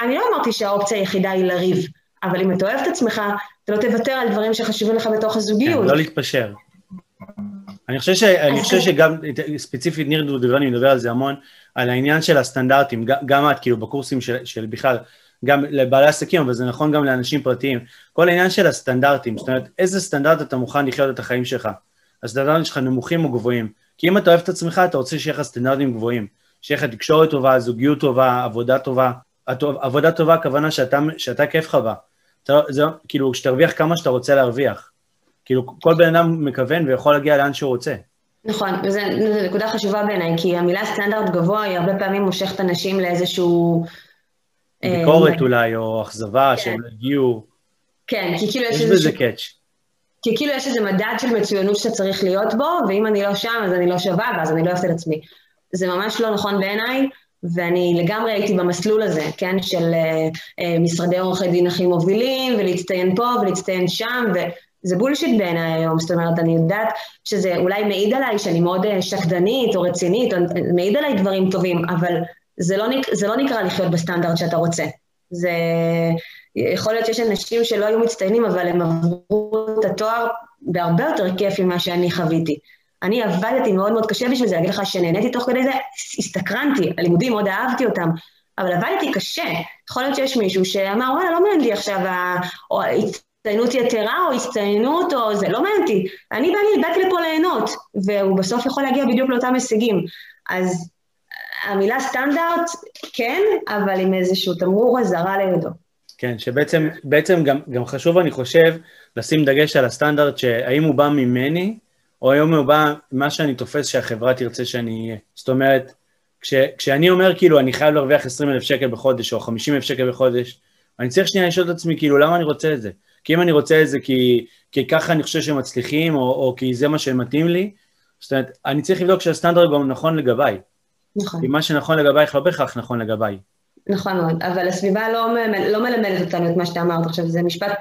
אני לא אמרתי שהאופציה היחידה היא לריב, אבל אם אתה אוהב את עצמך, אתה לא תוותר על דברים שחשובים לך בתוך הזוגיות. כן, לא להתפשר. אני חושב, ש, אני חושב שגם, ספציפית ניר דודרני מדבר על זה המון, על העניין של הסטנדרטים, גם את, כאילו, בקורסים של, של בכלל, גם לבעלי עסקים, אבל זה נכון גם לאנשים פרטיים, כל העניין של הסטנדרטים, זאת אומרת, איזה סטנדרט אתה מוכן לחיות את החיים שלך? הסטנדרטים שלך נמוכים או גבוהים? כי אם אתה אוהב את עצמך, אתה רוצה שיהיה לך סטנדרטים גבוהים, שיהיה לך תקשורת טובה, זוגיות טובה, עבודה טובה. עבודה טובה, הכוונה שאתה, שאתה כיף לך בה. אתה, זה, כאילו, שתרוויח כמה שאתה רוצה להרוויח. כאילו, כל בן אדם מכוון ויכול להגיע לאן שהוא רוצה. נכון, וזו נקודה חשובה בעיניי, כי המילה סטנדרט גבוה היא הרבה פעמים מושכת אנשים לאיזשהו... אה, ביקורת אולי, או אכזבה, כן. שהם לא הגיעו. כן, כי כאילו יש איזשהו... יש בזה קאץ'. כי כאילו יש איזה מדד של מצוינות שאתה צריך להיות בו, ואם אני לא שם אז אני לא שווה, ואז אני לא אוהבת את עצמי. זה ממש לא נכון בעיניי, ואני לגמרי הייתי במסלול הזה, כן, של uh, uh, משרדי עורכי דין הכי מובילים, ולהצטיין פה ולהצטיין שם, וזה בולשיט בעיניי היום, זאת אומרת, אני יודעת שזה אולי מעיד עליי שאני מאוד uh, שקדנית או רצינית, או מעיד עליי דברים טובים, אבל זה לא, נק, זה לא נקרא לחיות בסטנדרט שאתה רוצה. זה... יכול להיות שיש אנשים שלא היו מצטיינים, אבל הם עברו את התואר בהרבה יותר כיף ממה שאני חוויתי. אני עבדתי מאוד מאוד קשה בשביל זה, להגיד לך שנהניתי תוך כדי זה, הסתקרנתי, הלימודים מאוד אהבתי אותם, אבל עבדתי קשה. יכול להיות שיש מישהו שאמר, וואלה, לא מעניין לי עכשיו או הצטיינות יתרה או הצטיינות או זה, לא מעניין אותי. אני באתי, לפה ליהנות, והוא בסוף יכול להגיע בדיוק לאותם הישגים. אז המילה סטנדרט, כן, אבל עם איזשהו תמרור אזהרה לידו. כן, שבעצם בעצם גם, גם חשוב, אני חושב, לשים דגש על הסטנדרט, שהאם הוא בא ממני, או היום הוא בא ממה שאני תופס שהחברה תרצה שאני אהיה. זאת אומרת, כש, כשאני אומר כאילו אני חייב להרוויח 20 אלף שקל בחודש, או 50 אלף שקל בחודש, אני צריך שנייה לשאול את עצמי, כאילו, למה אני רוצה את זה? כי אם אני רוצה את זה כי, כי ככה אני חושב שהם מצליחים, או, או כי זה מה שמתאים לי, זאת אומרת, אני צריך לבדוק שהסטנדרט גם נכון לגביי. נכון. כי מה שנכון לגבייך לא בהכרח נכון לגביי. נכון מאוד, אבל הסביבה לא, לא מלמדת אותנו את מה שאתה אמרת עכשיו, זה משפט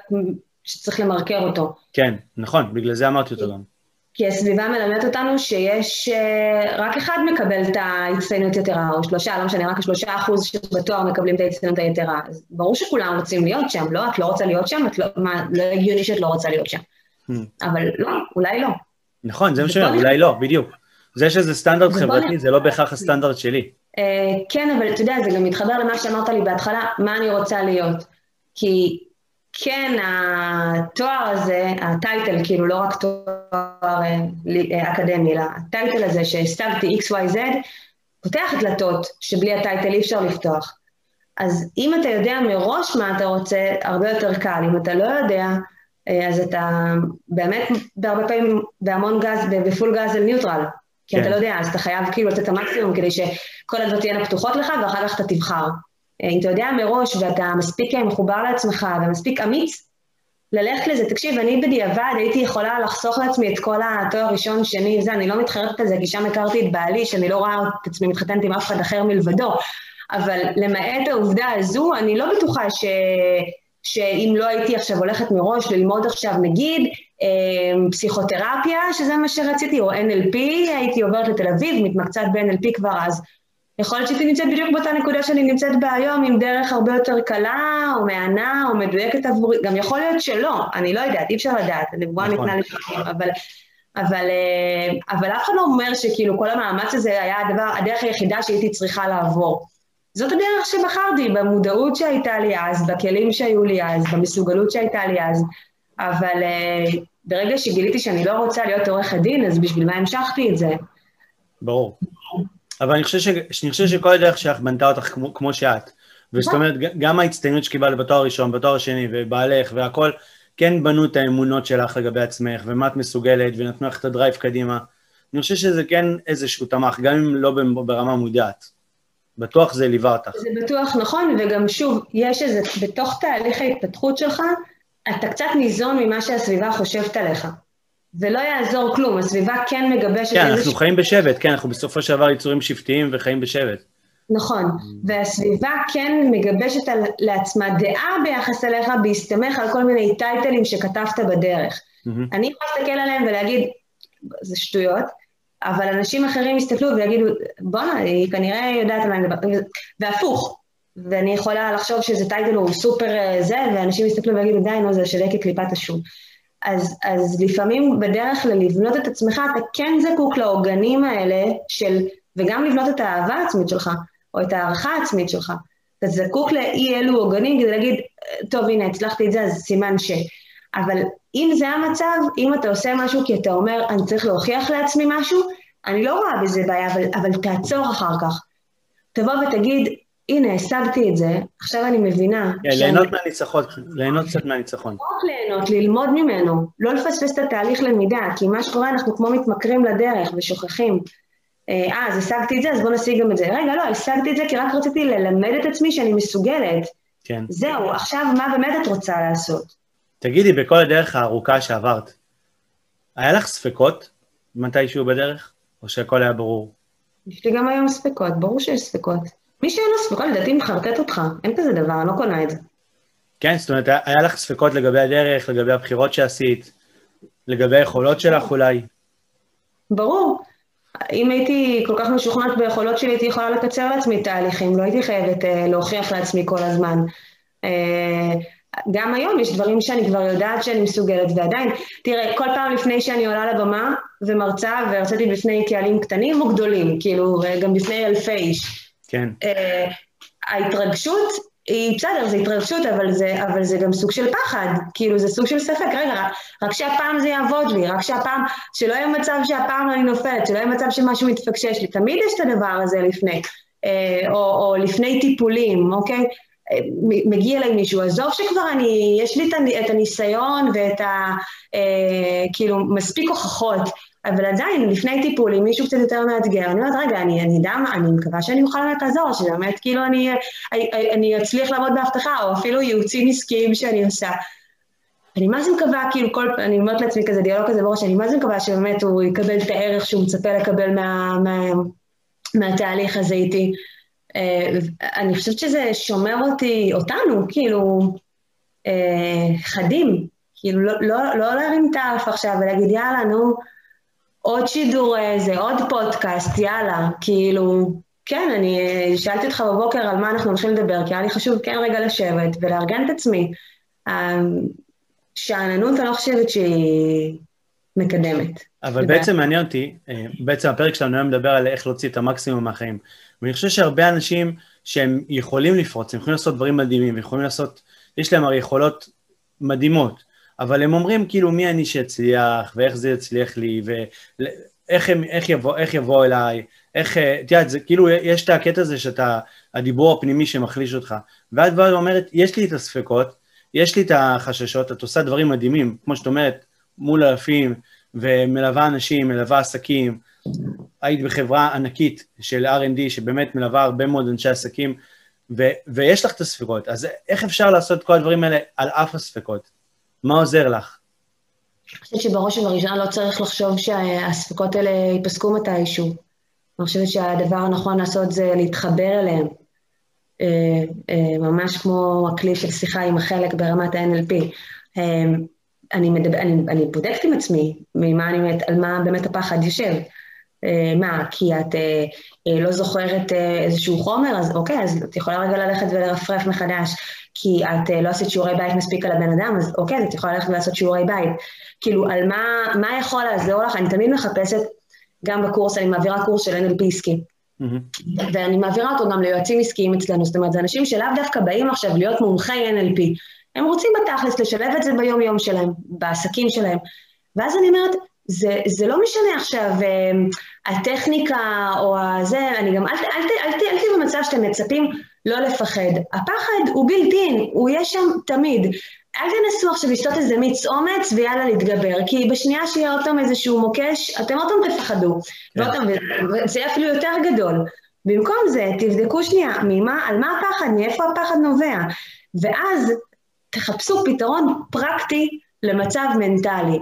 שצריך למרקר אותו. כן, נכון, בגלל זה אמרתי אותו גם. כי הסביבה מלמדת אותנו שיש, אה, רק אחד מקבל את ההצטיינות יתרה, או שלושה, לא משנה, רק שלושה אחוז שבתואר מקבלים את ההצטיינות היתרה. אז ברור שכולם רוצים להיות שם, לא? את לא רוצה להיות שם, את לא, מה, לא הגיוני שאת לא רוצה להיות שם. Hmm. אבל לא, אולי לא. נכון, זה מה שאומר, אולי לא, בדיוק. זה שזה סטנדרט חברתי, זה לא בהכרח הסטנדרט שלי. אה, כן, אבל אתה יודע, זה גם מתחבר למה שאמרת לי בהתחלה, מה אני רוצה להיות. כי כן, התואר הזה, הטייטל, כאילו לא רק תואר אה, אקדמי, אלא הטייטל הזה שהשגתי XYZ, פותח דלתות שבלי הטייטל אי אפשר לפתוח. אז אם אתה יודע מראש מה אתה רוצה, הרבה יותר קל. אם אתה לא יודע, אה, אז אתה באמת בהרבה פעמים בהמון גז, בפול גז על ניוטרל. כי כן. אתה לא יודע, אז אתה חייב כאילו לתת את המקסימום כדי שכל הדברים תהיינה פתוחות לך, ואחר כך אתה תבחר. אה, אם אתה יודע מראש ואתה מספיק מחובר לעצמך ומספיק אמיץ, ללכת לזה. תקשיב, אני בדיעבד הייתי יכולה לחסוך לעצמי את כל התואר ראשון, שני, זה, אני לא מתחרטת על זה, כי שם הכרתי את בעלי, שאני לא רואה את עצמי מתחתנת עם אף אחד אחר מלבדו. אבל למעט העובדה הזו, אני לא בטוחה ש... שאם לא הייתי עכשיו הולכת מראש ללמוד עכשיו נגיד אה, פסיכותרפיה, שזה מה שרציתי, או NLP, הייתי עוברת לתל אביב, מתמקצעת ב-NLP כבר אז. יכול להיות שהייתי נמצאת בדיוק באותה נקודה שאני נמצאת בה היום, עם דרך הרבה יותר קלה, או מהנה, או מדויקת עבורי, גם יכול להיות שלא, אני לא יודעת, אי אפשר לדעת, הנבואה נכון. ניתנה לפעמים, אבל, אבל, אה, אבל אף אחד לא אומר שכאילו כל המאמץ הזה היה הדבר, הדרך היחידה שהייתי צריכה לעבור. זאת הדרך שבחרתי, במודעות שהייתה לי אז, בכלים שהיו לי אז, במסוגלות שהייתה לי אז, אבל uh, ברגע שגיליתי שאני לא רוצה להיות עורכת דין, אז בשביל מה המשכתי את זה? ברור. אבל אני חושב, ש... אני חושב שכל הדרך שלך בנתה אותך כמו, כמו שאת. וזאת נכון. אומרת, גם ההצטיינות שקיבלת בתואר הראשון, בתואר השני, ובעלך, והכל, כן בנו את האמונות שלך לגבי עצמך, ומה את מסוגלת, ונתנו לך את הדרייב קדימה. אני חושב שזה כן איזשהו תמך, גם אם לא ברמה מודעת. בטוח זה ליווה אותך. זה בטוח נכון, וגם שוב, יש איזה, בתוך תהליך ההתפתחות שלך, אתה קצת ניזון ממה שהסביבה חושבת עליך. ולא יעזור כלום, הסביבה כן מגבשת... כן, אנחנו ש... חיים בשבט, כן, אנחנו בסופו של דבר יצורים שבטיים וחיים בשבט. נכון, והסביבה כן מגבשת על, לעצמה דעה ביחס אליך בהסתמך על כל מיני טייטלים שכתבת בדרך. Mm-hmm. אני יכולה להסתכל עליהם ולהגיד, זה שטויות, אבל אנשים אחרים יסתכלו ויגידו, בואנה, היא כנראה יודעת על מה אני מדבר, והפוך. ואני יכולה לחשוב שזה טייטל הוא סופר אה, זה, ואנשים יסתכלו ויגידו, די, נו, זה שווה כקליפת השום. אז, אז לפעמים בדרך ללבנות את עצמך, אתה כן זקוק לעוגנים האלה של, וגם לבנות את האהבה העצמית שלך, או את הערכה העצמית שלך. אתה זקוק לאי אלו עוגנים כדי להגיד, טוב, הנה, הצלחתי את זה, אז סימן ש... אבל אם זה המצב, אם אתה עושה משהו כי אתה אומר, אני צריך להוכיח לעצמי משהו, אני לא רואה בזה בעיה, אבל, אבל תעצור אחר כך. תבוא ותגיד, הנה, השגתי את זה, עכשיו אני מבינה. כן, ליהנות מהניצחון, ליהנות קצת מהניצחון. לא רק ליהנות, ללמוד ממנו, לא לפספס את התהליך למידה, כי מה שקורה, אנחנו כמו מתמכרים לדרך ושוכחים. אה, אז השגתי את זה, אז בואו נשיג גם את זה. רגע, לא, השגתי את זה כי רק רציתי ללמד את עצמי שאני מסוגלת. כן. זהו, עכשיו מה באמת את רוצה לעשות? תגידי, בכל הדרך הארוכה שעברת, היה לך ספקות מתישהו בדרך, או שהכל היה ברור? יש לי גם היום ספקות, ברור שיש ספקות. מי שאין לו ספקות, לדעתי מחרטט אותך, אין כזה דבר, אני לא קונה את זה. כן, זאת אומרת, היה לך ספקות לגבי הדרך, לגבי הבחירות שעשית, לגבי היכולות שלך אולי? ברור. אם הייתי כל כך משוכנעת ביכולות שלי, הייתי יכולה לקצר לעצמי תהליכים, לא הייתי חייבת uh, להוכיח לעצמי כל הזמן. Uh, גם היום יש דברים שאני כבר יודעת שאני מסוגלת, ועדיין, תראה, כל פעם לפני שאני עולה לבמה ומרצה, והרציתי בפני קהלים קטנים או גדולים, כאילו, גם בפני אלפי איש. כן. Uh, ההתרגשות היא בסדר, זה התרגשות, אבל זה, אבל זה גם סוג של פחד, כאילו זה סוג של ספק, רגע, רק, רק שהפעם זה יעבוד לי, רק שהפעם, שלא יהיה מצב שהפעם אני נופלת, שלא יהיה מצב שמשהו מתפקשש לי, תמיד יש את הדבר הזה לפני, אה, או, או לפני טיפולים, אוקיי? מגיע אליי מישהו, עזוב שכבר אני, יש לי את הניסיון ואת ה... אה, כאילו, מספיק הוכחות, אבל עדיין, לפני טיפול, אם מישהו קצת יותר מאתגר, אני אומרת, רגע, אני, אני יודע מה, אני מקווה שאני אוכל באמת לעזור, שבאמת כאילו אני, אני, אני אצליח לעמוד בהבטחה, או אפילו ייעוצים עסקיים שאני עושה. אני מה זה מקווה, כאילו כל, אני אומרת לעצמי כזה דיאלוג כזה בראש, אני מה זה מקווה שבאמת הוא יקבל את הערך שהוא מצפה לקבל מה, מה, מהתהליך הזה איתי. אה, אני חושבת שזה שומר אותי, אותנו, כאילו, אה, חדים, כאילו, לא, לא, לא להרים את האף עכשיו ולהגיד, יאללה, נו, עוד שידור איזה, עוד פודקאסט, יאללה, כאילו, כן, אני שאלתי אותך בבוקר על מה אנחנו הולכים לדבר, כי היה לי חשוב כן רגע לשבת ולארגן את עצמי. שאננות, אני לא חושבת שהיא מקדמת. אבל בעצם מעניין אותי, אה, בעצם הפרק שלנו היום מדבר על איך להוציא את המקסימום מהחיים. ואני חושב שהרבה אנשים שהם יכולים לפרוץ, הם יכולים לעשות דברים מדהימים, יכולים לעשות, יש להם הרי יכולות מדהימות, אבל הם אומרים כאילו מי אני שאצליח, ואיך זה יצליח לי, איך, הם, איך, יבוא, איך יבוא אליי, איך, את יודעת, זה כאילו, יש את הקטע הזה שאתה, הדיבור הפנימי שמחליש אותך, ואת באה ואומרת, יש לי את הספקות, יש לי את החששות, את עושה דברים מדהימים, כמו שאת אומרת, מול אלפים, ומלווה אנשים, מלווה עסקים, היית בחברה ענקית של R&D, שבאמת מלווה הרבה מאוד אנשי עסקים, ו- ויש לך את הספקות, אז איך אפשר לעשות כל הדברים האלה על אף הספקות? מה עוזר לך? אני חושבת שבראש ובראשונה לא צריך לחשוב שהספקות האלה ייפסקו מתישהו. אני חושבת שהדבר הנכון לעשות זה להתחבר אליהם. אה, אה, ממש כמו הכלי של שיחה עם החלק ברמת ה-NLP. אה, אני, מדבר, אני, אני בודקת עם עצמי ממה אני, על מה באמת הפחד יושב. מה, כי את לא זוכרת איזשהו חומר, אז אוקיי, אז את יכולה רגע ללכת ולרפרף מחדש. כי את לא עשית שיעורי בית מספיק על הבן אדם, אז אוקיי, אז את יכולה ללכת ולעשות שיעורי בית. כאילו, על מה, מה יכול לעזור לך? אני תמיד מחפשת, גם בקורס, אני מעבירה קורס של NLP עסקי. Mm-hmm. ואני מעבירה אותו גם ליועצים עסקיים אצלנו, זאת אומרת, זה אנשים שלאו דווקא באים עכשיו להיות מומחי NLP. הם רוצים בתכלס לשלב את זה ביום-יום שלהם, בעסקים שלהם. ואז אני אומרת, זה, זה לא משנה עכשיו אה, הטכניקה או הזה, אני גם, אל, אל, אל, אל, אל תהיו במצב שאתם מצפים לא לפחד. הפחד הוא בילטין, הוא יהיה שם תמיד. אל תנסו עכשיו לשתות איזה מיץ אומץ ויאללה להתגבר, כי בשנייה שיהיה עוד פעם איזשהו מוקש, אתם עוד פעם תפחדו. כן. זה יהיה אפילו יותר גדול. במקום זה, תבדקו שנייה, ממה, על מה הפחד, מאיפה הפחד נובע. ואז תחפשו פתרון פרקטי למצב מנטלי.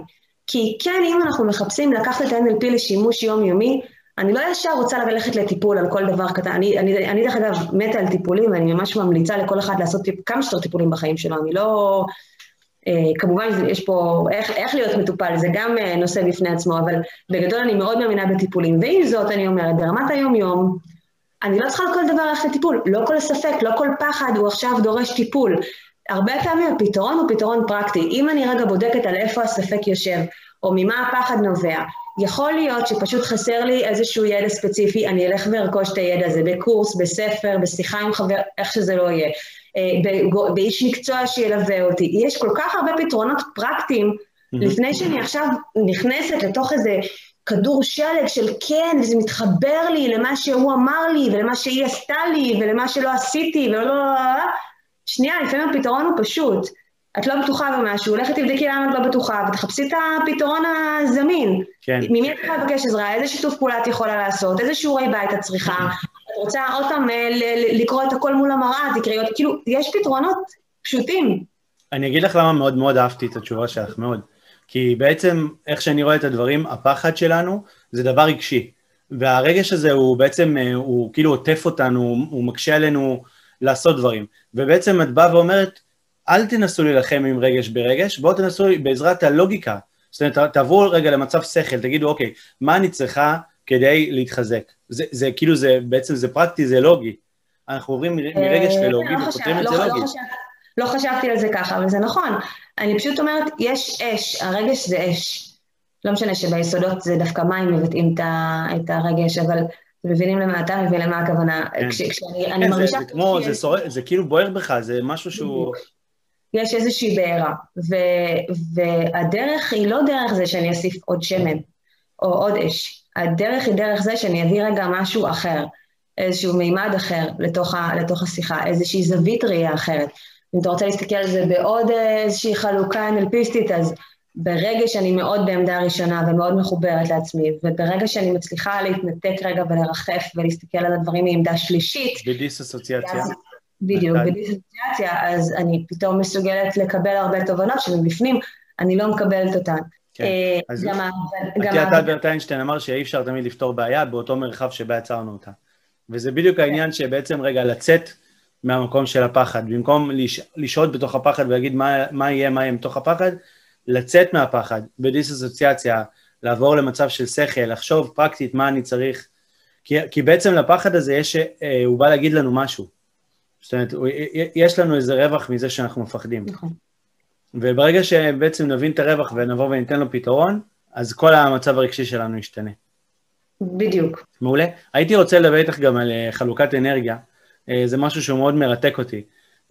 כי כן, אם אנחנו מחפשים לקחת את ה-NLP לשימוש יומיומי, אני לא ישר רוצה ללכת לטיפול על כל דבר קטן. אני, אני, אני דרך אגב מתה על טיפולים, ואני ממש ממליצה לכל אחד לעשות טיפ, כמה שיותר טיפולים בחיים שלו. אני לא... אה, כמובן יש פה איך, איך להיות מטופל, זה גם אה, נושא בפני עצמו, אבל בגדול אני מאוד מאמינה בטיפולים. ועם זאת, אני אומרת, ברמת היום-יום, אני לא צריכה על כל דבר ללכת לטיפול. לא כל ספק, לא כל פחד הוא עכשיו דורש טיפול. הרבה פעמים הפתרון הוא פתרון פרקטי. אם אני רגע בודקת על איפה הספק יושב, או ממה הפחד נובע, יכול להיות שפשוט חסר לי איזשהו ידע ספציפי, אני אלך וארכוש את הידע הזה בקורס, בספר, בשיחה עם חבר, איך שזה לא יהיה, אה, באיש מקצוע שילווה אותי. יש כל כך הרבה פתרונות פרקטיים, לפני שאני עכשיו נכנסת לתוך איזה כדור שלג של כן, וזה מתחבר לי למה שהוא אמר לי, ולמה שהיא עשתה לי, ולמה שלא עשיתי, ולא... לא, לא, לא, שנייה, לפעמים הפתרון הוא פשוט. את לא בטוחה במשהו, לכי תבדקי למה את לא בטוחה, ותחפשי את הפתרון הזמין. כן. ממי את יכולה לבקש עזרה, איזה שיתוף פעולה את יכולה לעשות, איזה שיעורי בית את צריכה. את רוצה עוד פעם אה, לקרוא את הכל מול המראה, תקראי עוד, כאילו, יש פתרונות פשוטים. אני אגיד לך למה מאוד מאוד אהבתי את התשובה שלך, מאוד. כי בעצם, איך שאני רואה את הדברים, הפחד שלנו זה דבר רגשי. והרגש הזה הוא בעצם, אה, הוא כאילו עוטף אותנו, הוא מקשה עלינו לעשות דברים. ובעצם את באה ואומרת, אל תנסו להילחם עם רגש ברגש, בואו תנסו בעזרת הלוגיקה. זאת אומרת, תעברו רגע למצב שכל, תגידו, אוקיי, מה אני צריכה כדי להתחזק? זה, זה כאילו, זה בעצם, זה פרקטי, זה לוגי. אנחנו עוברים מרגש אה, ללוגי לא ופותרים את זה לא לוגי. לא חשבתי על זה ככה, אבל זה נכון. אני פשוט אומרת, יש אש, הרגש זה אש. לא משנה שביסודות זה דווקא מים מבטאים את הרגש, אבל מבינים למה אתה מבין למה הכוונה. כן. כשאני כן, מרגישה... זה, זה כמו, זה, שור... זה כאילו בוער בך, זה משהו שהוא... יש איזושהי בעירה, ו- והדרך היא לא דרך זה שאני אוסיף עוד שמן או עוד אש, הדרך היא דרך זה שאני אביא רגע משהו אחר, איזשהו מימד אחר לתוך, ה- לתוך השיחה, איזושהי זווית ראייה אחרת. אם אתה רוצה להסתכל על זה בעוד איזושהי חלוקה אנלפיסטית, אז ברגע שאני מאוד בעמדה ראשונה ומאוד מחוברת לעצמי, וברגע שאני מצליחה להתנתק רגע ולרחף ולהסתכל על הדברים מעמדה שלישית, בדיס-אסוציאציה. בדיוק, בדיסוציאציה, אז אני פתאום מסוגלת לקבל הרבה תובנות שמבפנים אני לא מקבלת אותן. כן, אה, אז גם אלברט איינשטיין אמר שאי אפשר תמיד לפתור בעיה באותו מרחב שבה יצרנו אותה. וזה בדיוק העניין שבעצם רגע לצאת מהמקום של הפחד, במקום לשהות בתוך הפחד ולהגיד מה, מה יהיה, מה יהיה מתוך הפחד, לצאת מהפחד בדיסוציאציה, לעבור למצב של שכל, לחשוב פרקטית מה אני צריך, כי, כי בעצם לפחד הזה יש, אה, הוא בא להגיד לנו משהו. זאת אומרת, יש לנו איזה רווח מזה שאנחנו מפחדים. נכון. וברגע שבעצם נבין את הרווח ונבוא וניתן לו פתרון, אז כל המצב הרגשי שלנו ישתנה. בדיוק. מעולה. הייתי רוצה לדבר איתך גם על אה, חלוקת אנרגיה. אה, זה משהו שהוא מאוד מרתק אותי.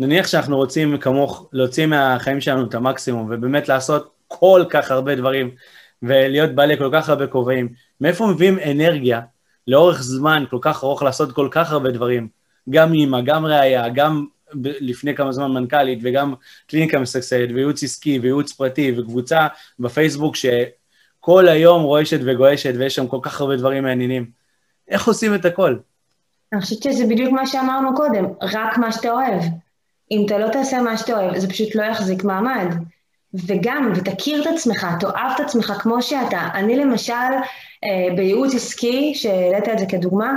נניח שאנחנו רוצים כמוך להוציא מהחיים שלנו את המקסימום, ובאמת לעשות כל כך הרבה דברים, ולהיות בעלי כל כך הרבה כובעים, מאיפה מביאים אנרגיה לאורך זמן כל כך ארוך לעשות כל כך הרבה דברים? גם אימא, גם ראייה, גם לפני כמה זמן מנכ"לית, וגם קליניקה משגשגת, וייעוץ עסקי, וייעוץ פרטי, וקבוצה בפייסבוק שכל היום רועשת וגועשת, ויש שם כל כך הרבה דברים מעניינים. איך עושים את הכל? אני חושבת שזה בדיוק מה שאמרנו קודם, רק מה שאתה אוהב. אם אתה לא תעשה מה שאתה אוהב, זה פשוט לא יחזיק מעמד. וגם, ותכיר את עצמך, תאהב את עצמך כמו שאתה. אני למשל, אה, בייעוץ עסקי, שהעלית את זה כדוגמה,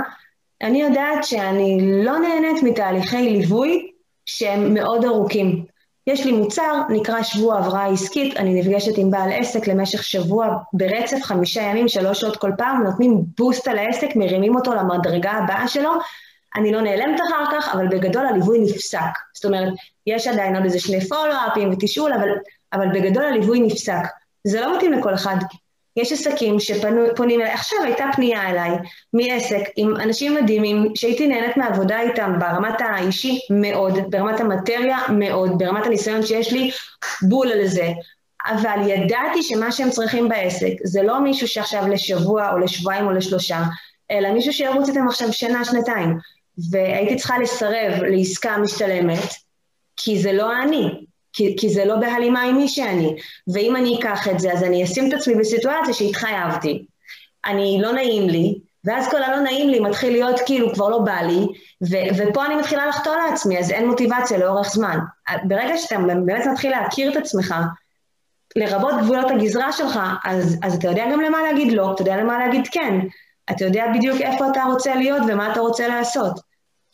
אני יודעת שאני לא נהנית מתהליכי ליווי שהם מאוד ארוכים. יש לי מוצר, נקרא שבוע הבראה עסקית, אני נפגשת עם בעל עסק למשך שבוע ברצף, חמישה ימים, שלוש שעות כל פעם, נותנים בוסט על העסק, מרימים אותו למדרגה הבאה שלו. אני לא נעלמת אחר כך, אבל בגדול הליווי נפסק. זאת אומרת, יש עדיין עוד איזה שני פולו-אפים ותשאול, אבל, אבל בגדול הליווי נפסק. זה לא מתאים לכל אחד. יש עסקים שפונים אליי, עכשיו הייתה פנייה אליי מעסק עם אנשים מדהימים שהייתי נהנית מעבודה איתם ברמת האישי מאוד, ברמת המטריה מאוד, ברמת הניסיון שיש לי בול על זה, אבל ידעתי שמה שהם צריכים בעסק זה לא מישהו שעכשיו לשבוע או לשבועיים או לשלושה, אלא מישהו שירוץ איתם עכשיו שנה, שנתיים. והייתי צריכה לסרב לעסקה משתלמת, כי זה לא אני, כי, כי זה לא בהלימה עם מי שאני. ואם אני אקח את זה, אז אני אשים את עצמי בסיטואציה שהתחייבתי. אני, לא נעים לי, ואז כל הלא נעים לי מתחיל להיות כאילו כבר לא בא לי, ו- ופה אני מתחילה לחטוא לעצמי, אז אין מוטיבציה לאורך זמן. ברגע שאתה באמת מתחיל להכיר את עצמך, לרבות גבולות הגזרה שלך, אז, אז אתה יודע גם למה להגיד לא, אתה יודע למה להגיד כן, אתה יודע בדיוק איפה אתה רוצה להיות ומה אתה רוצה לעשות.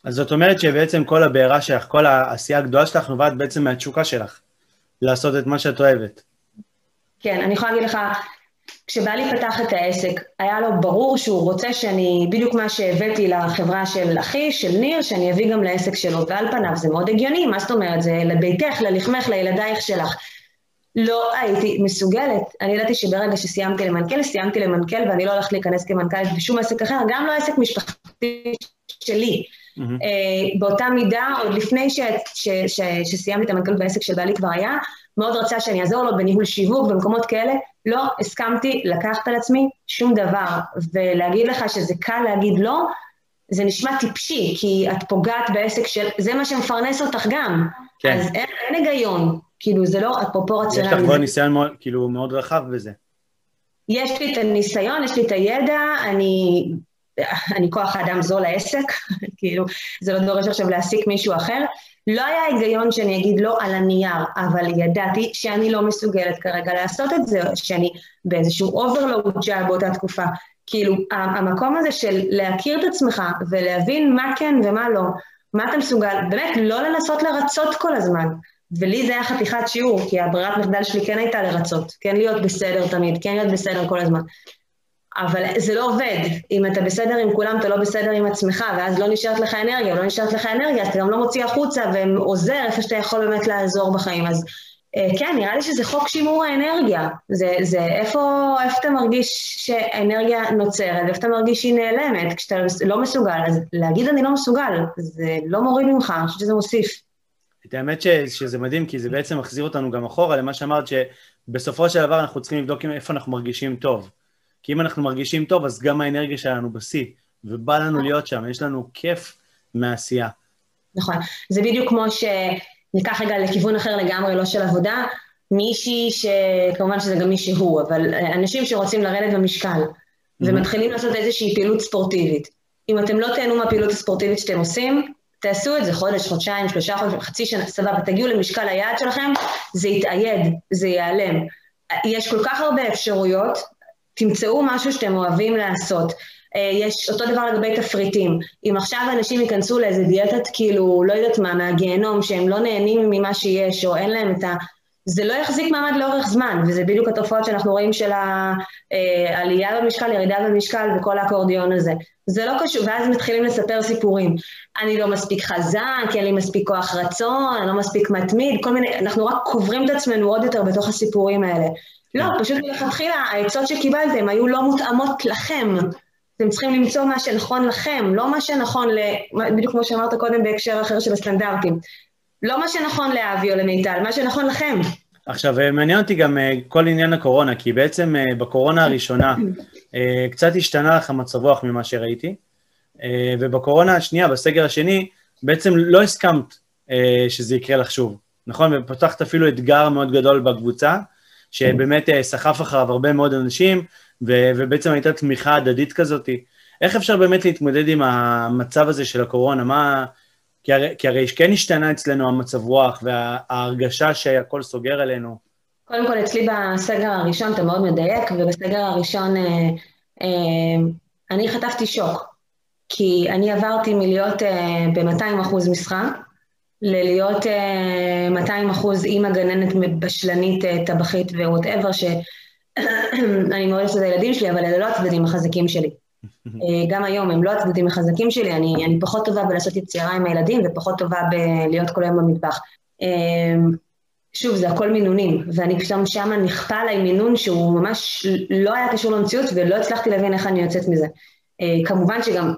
אז זאת אומרת שבעצם כל הבעירה שלך, כל העשייה הגדולה שלך נובעת בעצם מהתשוקה שלך, לעשות את מה שאת אוהבת. כן, אני יכולה להגיד לך, כשבעלי פתח את העסק, היה לו ברור שהוא רוצה שאני, בדיוק מה שהבאתי לחברה של אחי, של ניר, שאני אביא גם לעסק שלו, ועל פניו זה מאוד הגיוני, מה זאת אומרת? זה לביתך, ללחמך, לילדייך שלך. לא הייתי מסוגלת. אני ידעתי שברגע שסיימתי למנכ"ל, סיימתי למנכ"ל ואני לא הולכת להיכנס כמנכ"לית בשום עסק אחר, גם לא עסק משפחתי שלי. Mm-hmm. באותה מידה, עוד לפני ש, ש, ש, שסיימתי את המנכ"לות בעסק של בעלי כבר היה, מאוד רצה שאני אעזור לו בניהול שיווק במקומות כאלה, לא הסכמתי לקחת על עצמי שום דבר. ולהגיד לך שזה קל להגיד לא, זה נשמע טיפשי, כי את פוגעת בעסק של... זה מה שמפרנס אותך גם. כן. אז אין, אין היגיון. כאילו, זה לא אפרופו רציונלי. יש לך כבר ניסיון מאוד, כאילו, מאוד רחב בזה. יש לי את הניסיון, יש לי את הידע, אני, אני כוח האדם זול לעסק, כאילו, זה לא דורש עכשיו להעסיק מישהו אחר. לא היה היגיון שאני אגיד לא על הנייר, אבל ידעתי שאני לא מסוגלת כרגע לעשות את זה, שאני באיזשהו overload שהיה באותה תקופה. כאילו, המקום הזה של להכיר את עצמך ולהבין מה כן ומה לא, מה אתה מסוגל, באמת לא לנסות לרצות כל הזמן. ולי זה היה חתיכת שיעור, כי הברירת מחדל שלי כן הייתה לרצות, כן להיות בסדר תמיד, כן להיות בסדר כל הזמן. אבל זה לא עובד. אם אתה בסדר עם כולם, אתה לא בסדר עם עצמך, ואז לא נשארת לך אנרגיה, לא נשארת לך אנרגיה, אז אתה גם לא מוציא החוצה ועוזר איפה שאתה יכול באמת לעזור בחיים. אז אה, כן, נראה לי שזה חוק שימור האנרגיה. זה, זה איפה, איפה אתה מרגיש שהאנרגיה נוצרת, ואיפה אתה מרגיש שהיא נעלמת, כשאתה לא מסוגל. אז להגיד אני לא מסוגל, זה לא מוריד ממך, אני חושבת שזה מוסיף. את האמת ש, שזה מדהים, כי זה בעצם מחזיר אותנו גם אחורה למה שאמרת, שבסופו של דבר אנחנו צריכים לבדוק איפה אנחנו מרגישים טוב. כי אם אנחנו מרגישים טוב, אז גם האנרגיה שלנו בשיא, ובא לנו להיות שם, יש לנו כיף מהעשייה. נכון. זה בדיוק כמו שניקח רגע לכיוון אחר לגמרי, לא של עבודה, מישהי שכמובן שזה גם מישהי הוא, אבל אנשים שרוצים לרדת במשקל, ומתחילים לעשות איזושהי פעילות ספורטיבית. אם אתם לא תהנו מהפעילות הספורטיבית שאתם עושים, תעשו את זה חודש, חודשיים, שלושה חודשים, חצי שנה, סבבה, תגיעו למשקל היעד שלכם, זה יתאייד, זה ייעלם. יש כל כך הרבה אפשרויות, תמצאו משהו שאתם אוהבים לעשות. אה, יש אותו דבר לגבי תפריטים. אם עכשיו אנשים ייכנסו לאיזה דיאטת, כאילו, לא יודעת מה, מהגיהנום, שהם לא נהנים ממה שיש, או אין להם את ה... זה לא יחזיק מעמד לאורך זמן, וזה בדיוק התופעות שאנחנו רואים של העלייה אה, במשקל, ירידה במשקל וכל האקורדיון הזה. זה לא קשור, ואז מתחילים לספר סיפורים. אני לא מספיק חזק, אין לי מספיק כוח רצון, אני לא מספיק מתמיד, כל מיני, אנחנו רק קוברים את עצמנו עוד יותר בתוך הסיפורים האלה. לא, פשוט מלכתחילה, העצות שקיבלתם היו לא מותאמות לכם. אתם צריכים למצוא מה שנכון לכם, לא מה שנכון ל... בדיוק כמו שאמרת קודם בהקשר אחר של הסטנדרטים. לא מה שנכון לאבי או למיטל, מה שנכון לכם. עכשיו, מעניין אותי גם כל עניין הקורונה, כי בעצם בקורונה הראשונה קצת השתנה לך מצב רוח ממה שראיתי, ובקורונה השנייה, בסגר השני, בעצם לא הסכמת שזה יקרה לך שוב, נכון? ופתחת אפילו אתגר מאוד גדול בקבוצה, שבאמת סחף אחריו הרבה מאוד אנשים, ובעצם הייתה תמיכה הדדית כזאת. איך אפשר באמת להתמודד עם המצב הזה של הקורונה? מה... כי הרי, כי הרי כן השתנה אצלנו המצב רוח וההרגשה שהכל סוגר עלינו. קודם כל, אצלי בסגר הראשון אתה מאוד מדייק, ובסגר הראשון אה, אה, אני חטפתי שוק, כי אני עברתי מלהיות אה, ב-200 אחוז משרה, ללהיות אה, 200 אחוז אימא גננת בשלנית, אה, טבחית ו whatever, שאני מאוד אוהבת את הילדים שלי, אבל אלה לא הצדדים החזקים שלי. אה, גם היום הם לא הצדדים החזקים שלי, אני, אני פחות טובה בלעשות יצירה עם הילדים ופחות טובה בלהיות כל היום במטבח. אה, שוב, זה הכל מינונים, ואני פתאום שמה נכפה עליי מינון שהוא ממש לא היה קשור למציאות ולא הצלחתי להבין איך אני יוצאת מזה. אה, כמובן שגם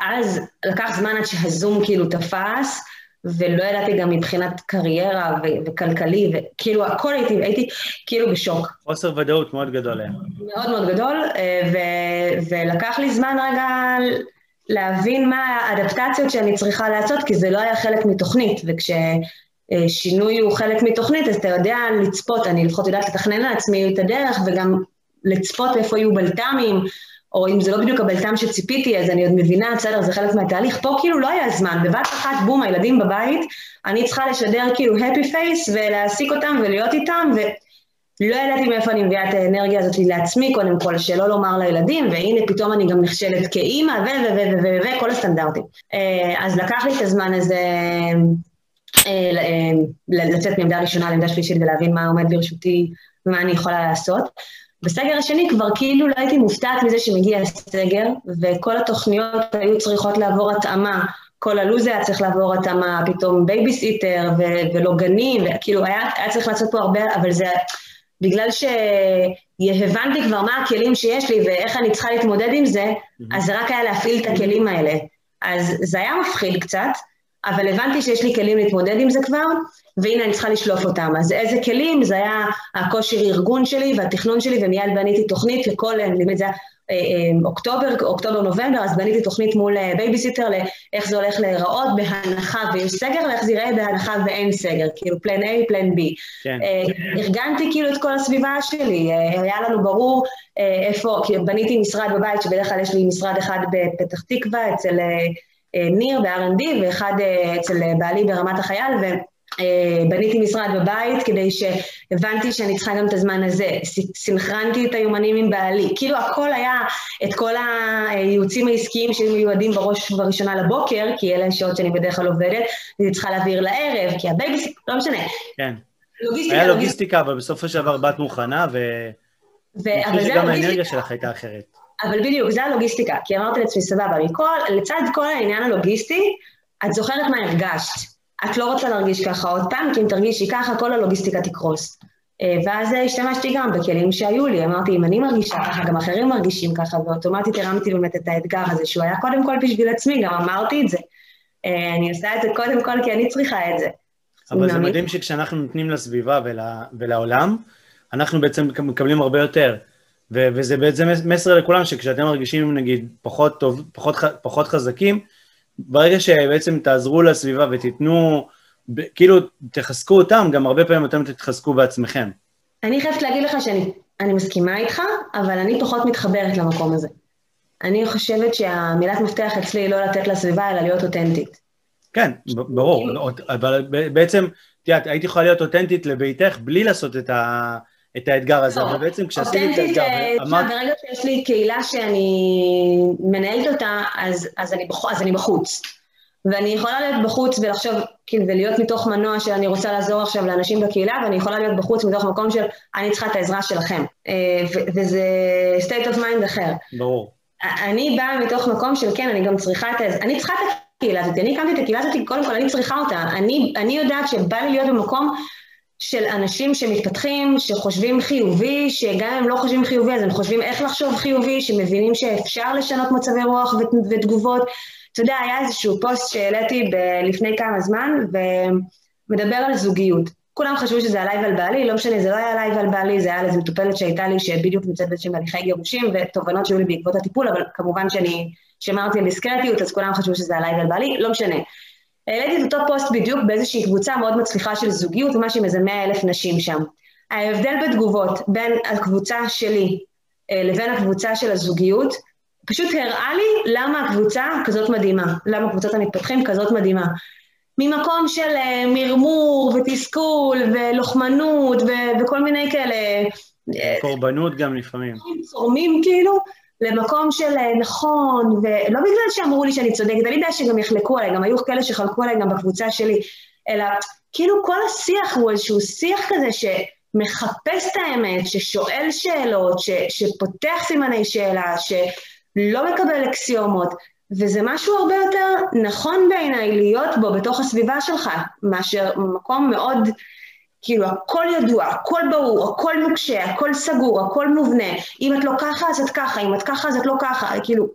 אז לקח זמן עד שהזום כאילו תפס, ולא ידעתי גם מבחינת קריירה ו- וכלכלי, וכאילו הכל הייתי, הייתי כאילו בשוק. חוסר ודאות מאוד גדול היה. מאוד מאוד גדול, אה, ו- ולקח לי זמן רגע להבין מה האדפטציות שאני צריכה לעשות, כי זה לא היה חלק מתוכנית, וכששינוי הוא חלק מתוכנית, אז אתה יודע לצפות, אני לפחות יודעת לתכנן לעצמי את הדרך, וגם לצפות איפה יהיו בלת"מים, או אם זה לא בדיוק הבלטם שציפיתי, אז אני עוד מבינה, בסדר, זה חלק מהתהליך. פה כאילו לא היה זמן, בבת אחת, בום, הילדים בבית, אני צריכה לשדר כאילו happy face ולהעסיק אותם ולהיות איתם, ולא ידעתי מאיפה אני מביאה את האנרגיה הזאת לעצמי, קודם כל, שלא לומר לילדים, והנה פתאום אני גם נכשלת כאימא, ו... ו... ו... ו... ו... וכל הסטנדרטים. אה, אז לקח לי את הזמן הזה אה, אה, לצאת מעמדה ראשונה לעמדה שלישית ולהבין מה עומד לרשותי ומה אני יכולה לעשות. בסגר השני כבר כאילו לא הייתי מופתעת מזה שמגיע הסגר, וכל התוכניות היו צריכות לעבור התאמה. כל הלו"ז היה צריך לעבור התאמה, פתאום בייביסיטר ו- ולא גנים, וכאילו היה, היה צריך לעשות פה הרבה, אבל זה בגלל שהבנתי כבר מה הכלים שיש לי ואיך אני צריכה להתמודד עם זה, אז זה רק היה להפעיל את הכלים האלה. אז זה היה מפחיד קצת, אבל הבנתי שיש לי כלים להתמודד עם זה כבר, והנה אני צריכה לשלוף אותם. אז איזה כלים? זה היה הכושר ארגון שלי והתכנון שלי, ומיד בניתי תוכנית לכל, נדמה זה היה אה, אה, אוקטובר, אוקטובר-נובמבר, אז בניתי תוכנית מול אה, בייביסיטר לאיך זה הולך להיראות בהנחה ויש סגר, ואיך זה ייראה בהנחה ואין סגר, כאילו plan A, plan B. כן. ארגנתי כאילו את כל הסביבה שלי, היה לנו ברור איפה, כי בניתי משרד בבית, שבדרך כלל יש לי משרד אחד בפתח תקווה, אצל ניר ב-R&D, ואחד אצל בעלי ברמת החייל, ו... אה, בניתי משרד בבית כדי שהבנתי שאני צריכה גם את הזמן הזה, סינכרנתי את היומנים עם בעלי, כאילו הכל היה, את כל הייעוצים העסקיים שהיו מיועדים בראש ובראשונה לבוקר, כי אלה השעות שאני בדרך כלל עובדת, אני צריכה להעביר לערב, כי הבייביסיט, לא משנה. כן. לוגיסטיקה, היה לוגיסטיקה, אבל בסופו של דבר באת מוכנה, ו... אבל זה גם האנרגיה שלך הייתה אחרת. אבל בדיוק, זה הלוגיסטיקה, כי אמרתי לעצמי, סבבה, מכל, לצד כל העניין הלוגיסטי, את זוכרת מה הרגשת. את לא רוצה להרגיש ככה עוד פעם, כי אם תרגישי ככה, כל הלוגיסטיקה תקרוס. אה, ואז השתמשתי גם בכלים שהיו לי, אמרתי, אם אני מרגישה ככה, גם אחרים מרגישים ככה, ואוטומטית הרמתי באמת את האתגר הזה, שהוא היה קודם כל בשביל עצמי, גם אמרתי את זה. אה, אני עושה את זה קודם כל כי אני צריכה את זה. אבל זה מדהים שכשאנחנו נותנים לסביבה ול, ולעולם, אנחנו בעצם מקבלים הרבה יותר. ו- וזה בעצם מסר לכולם, שכשאתם מרגישים, נגיד, פחות, טוב, פחות, פחות חזקים, ברגע שבעצם תעזרו לסביבה ותיתנו, כאילו תחזקו אותם, גם הרבה פעמים אתם תתחזקו בעצמכם. אני חייבת להגיד לך שאני מסכימה איתך, אבל אני פחות מתחברת למקום הזה. אני חושבת שהמילת מפתח אצלי היא לא לתת לסביבה, אלא להיות אותנטית. כן, ברור, אבל בעצם, את יודעת, הייתי יכולה להיות אותנטית לביתך בלי לעשות את ה... את האתגר הזה, אבל בעצם כשעשיתי את האתגר... אותנטית, אמרת... ברגע שיש לי קהילה שאני מנהלת אותה, אז, אז, אני, בח... אז אני בחוץ. ואני יכולה להיות בחוץ ולחשוב, כאילו, ולהיות מתוך מנוע של אני רוצה לעזור עכשיו לאנשים בקהילה, ואני יכולה להיות בחוץ מתוך מקום של אני צריכה את העזרה שלכם. אה, וזה state of mind אחר. ברור. אני באה מתוך מקום של כן, אני גם צריכה את העזרה, אני צריכה את הקהילה הזאת, אני הקמתי את הקהילה הזאת, קודם כל אני צריכה אותה. אני, אני יודעת שבא לי להיות במקום של אנשים שמתפתחים, שחושבים חיובי, שגם אם הם לא חושבים חיובי, אז הם חושבים איך לחשוב חיובי, שמבינים שאפשר לשנות מצבי רוח ותגובות. אתה יודע, היה איזשהו פוסט שהעליתי לפני כמה זמן, ומדבר על זוגיות. כולם חשבו שזה עליי ועל בעלי, לא משנה, זה לא היה עליי ועל בעלי, זה היה על איזו מטופלת שהייתה לי, שבדיוק נמצאת באיזשהם הליכי גירושים, ותובנות שהיו לי בעקבות הטיפול, אבל כמובן שאני שמרתי על דיסקרטיות, אז כולם חשבו שזה עליי ועל בעלי, לא משנה. העליתי את אותו פוסט בדיוק באיזושהי קבוצה מאוד מצליחה של זוגיות, משהו עם איזה מאה אלף נשים שם. ההבדל בתגובות בין הקבוצה שלי אה, לבין הקבוצה של הזוגיות, פשוט הראה לי למה הקבוצה כזאת מדהימה, למה קבוצת המתפתחים כזאת מדהימה. ממקום של אה, מרמור ותסכול ולוחמנות ו- וכל מיני כאלה... אה, קורבנות גם לפעמים. צורמים כאילו, למקום של נכון, ולא בגלל שאמרו לי שאני צודקת, אני יודעת שגם יחלקו עליי, גם היו כאלה שחלקו עליי גם בקבוצה שלי, אלא כאילו כל השיח הוא איזשהו שיח כזה ש... מחפש את האמת, ששואל שאלות, ש, שפותח סימני שאלה, שלא מקבל אקסיומות, וזה משהו הרבה יותר נכון בעיניי להיות בו בתוך הסביבה שלך, מאשר מקום מאוד, כאילו הכל ידוע, הכל ברור, הכל נוקשה, הכל סגור, הכל מובנה, אם את לא ככה אז את ככה, אם את ככה אז את לא ככה, כאילו,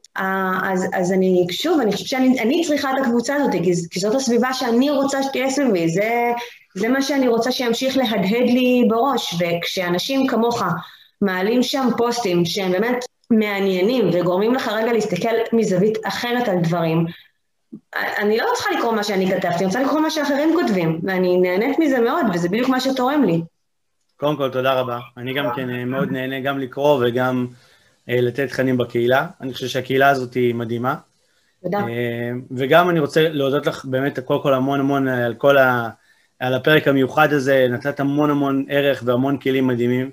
אז, אז אני, שוב, אני חושבת שאני צריכה את הקבוצה הזאת, כי, כי זאת הסביבה שאני רוצה שתהיה סביבי, זה... זה מה שאני רוצה שימשיך להדהד לי בראש, וכשאנשים כמוך מעלים שם פוסטים שהם באמת מעניינים וגורמים לך רגע להסתכל מזווית אחרת על דברים, אני לא צריכה לקרוא מה שאני כתבתי, אני רוצה לקרוא מה שאחרים כותבים, ואני נהנית מזה מאוד, וזה בדיוק מה שתורם לי. קודם כל, תודה רבה. אני גם כן אה, מאוד נהנה גם לקרוא וגם אה, לתת תכנים בקהילה. אני חושב שהקהילה הזאת היא מדהימה. תודה. אה, וגם אני רוצה להודות לך באמת קודם כל המון המון על כל ה... על הפרק המיוחד הזה, נתת המון המון ערך והמון כלים מדהימים.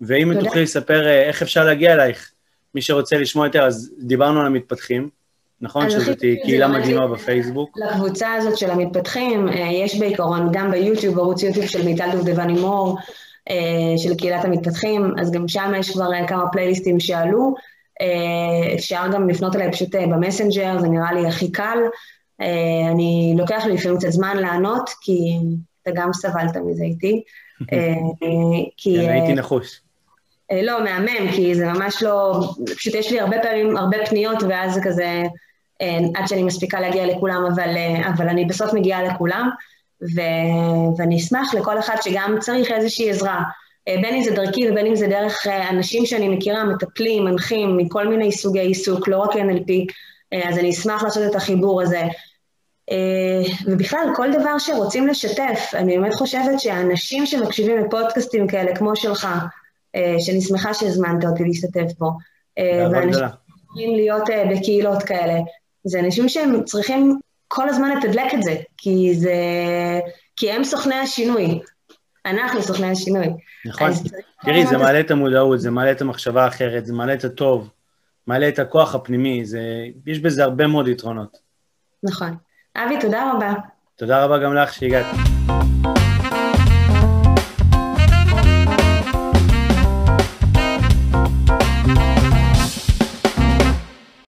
ואם תוכלי לספר אה, איך אפשר להגיע אלייך, מי שרוצה לשמוע יותר, אז דיברנו על המתפתחים, נכון? שזאת קהילה מדהימה בפייסבוק. לקבוצה הזאת של המתפתחים, אה, יש בעיקרון גם ביוטיוב, ערוץ יוטיוב של מיטל דובדבני מור, אה, של קהילת המתפתחים, אז גם שם יש כבר כמה פלייליסטים שעלו. אפשר גם לפנות אליי פשוט במסנג'ר, זה נראה לי הכי קל. אה, אני לוקח לי לפעמים קצת זמן לענות, כי אתה גם סבלת מזה איתי. אה, כי... כן, הייתי נחוש. אה, לא, מהמם, כי זה ממש לא... פשוט יש לי הרבה פעמים, הרבה פניות, ואז זה כזה, עד שאני מספיקה להגיע לכולם, אבל, אבל אני בסוף מגיעה לכולם, ו, ואני אשמח לכל אחד שגם צריך איזושהי עזרה, בין אם זה דרכי ובין אם זה דרך אנשים שאני מכירה, מטפלים, מנחים, מכל מיני סוגי עיסוק, לא רק NLP, אז אני אשמח לעשות את החיבור הזה. אה, ובכלל, כל דבר שרוצים לשתף, אני באמת חושבת שהאנשים שמקשיבים לפודקאסטים כאלה, כמו שלך, אה, שאני שמחה שהזמנת אותי להשתתף בו, אה, ואנשים צריכים להיות בקהילות כאלה, זה אנשים שהם צריכים כל הזמן לתדלק את זה, כי זה... כי הם סוכני השינוי. אנחנו סוכני השינוי. נכון. תראי, זה מעלה את המודעות, זה מעלה את המחשבה האחרת, זה מעלה את הטוב, מעלה את הכוח הפנימי, זה... יש בזה הרבה מאוד יתרונות. נכון. אבי, תודה רבה. תודה רבה גם לך שהגעת.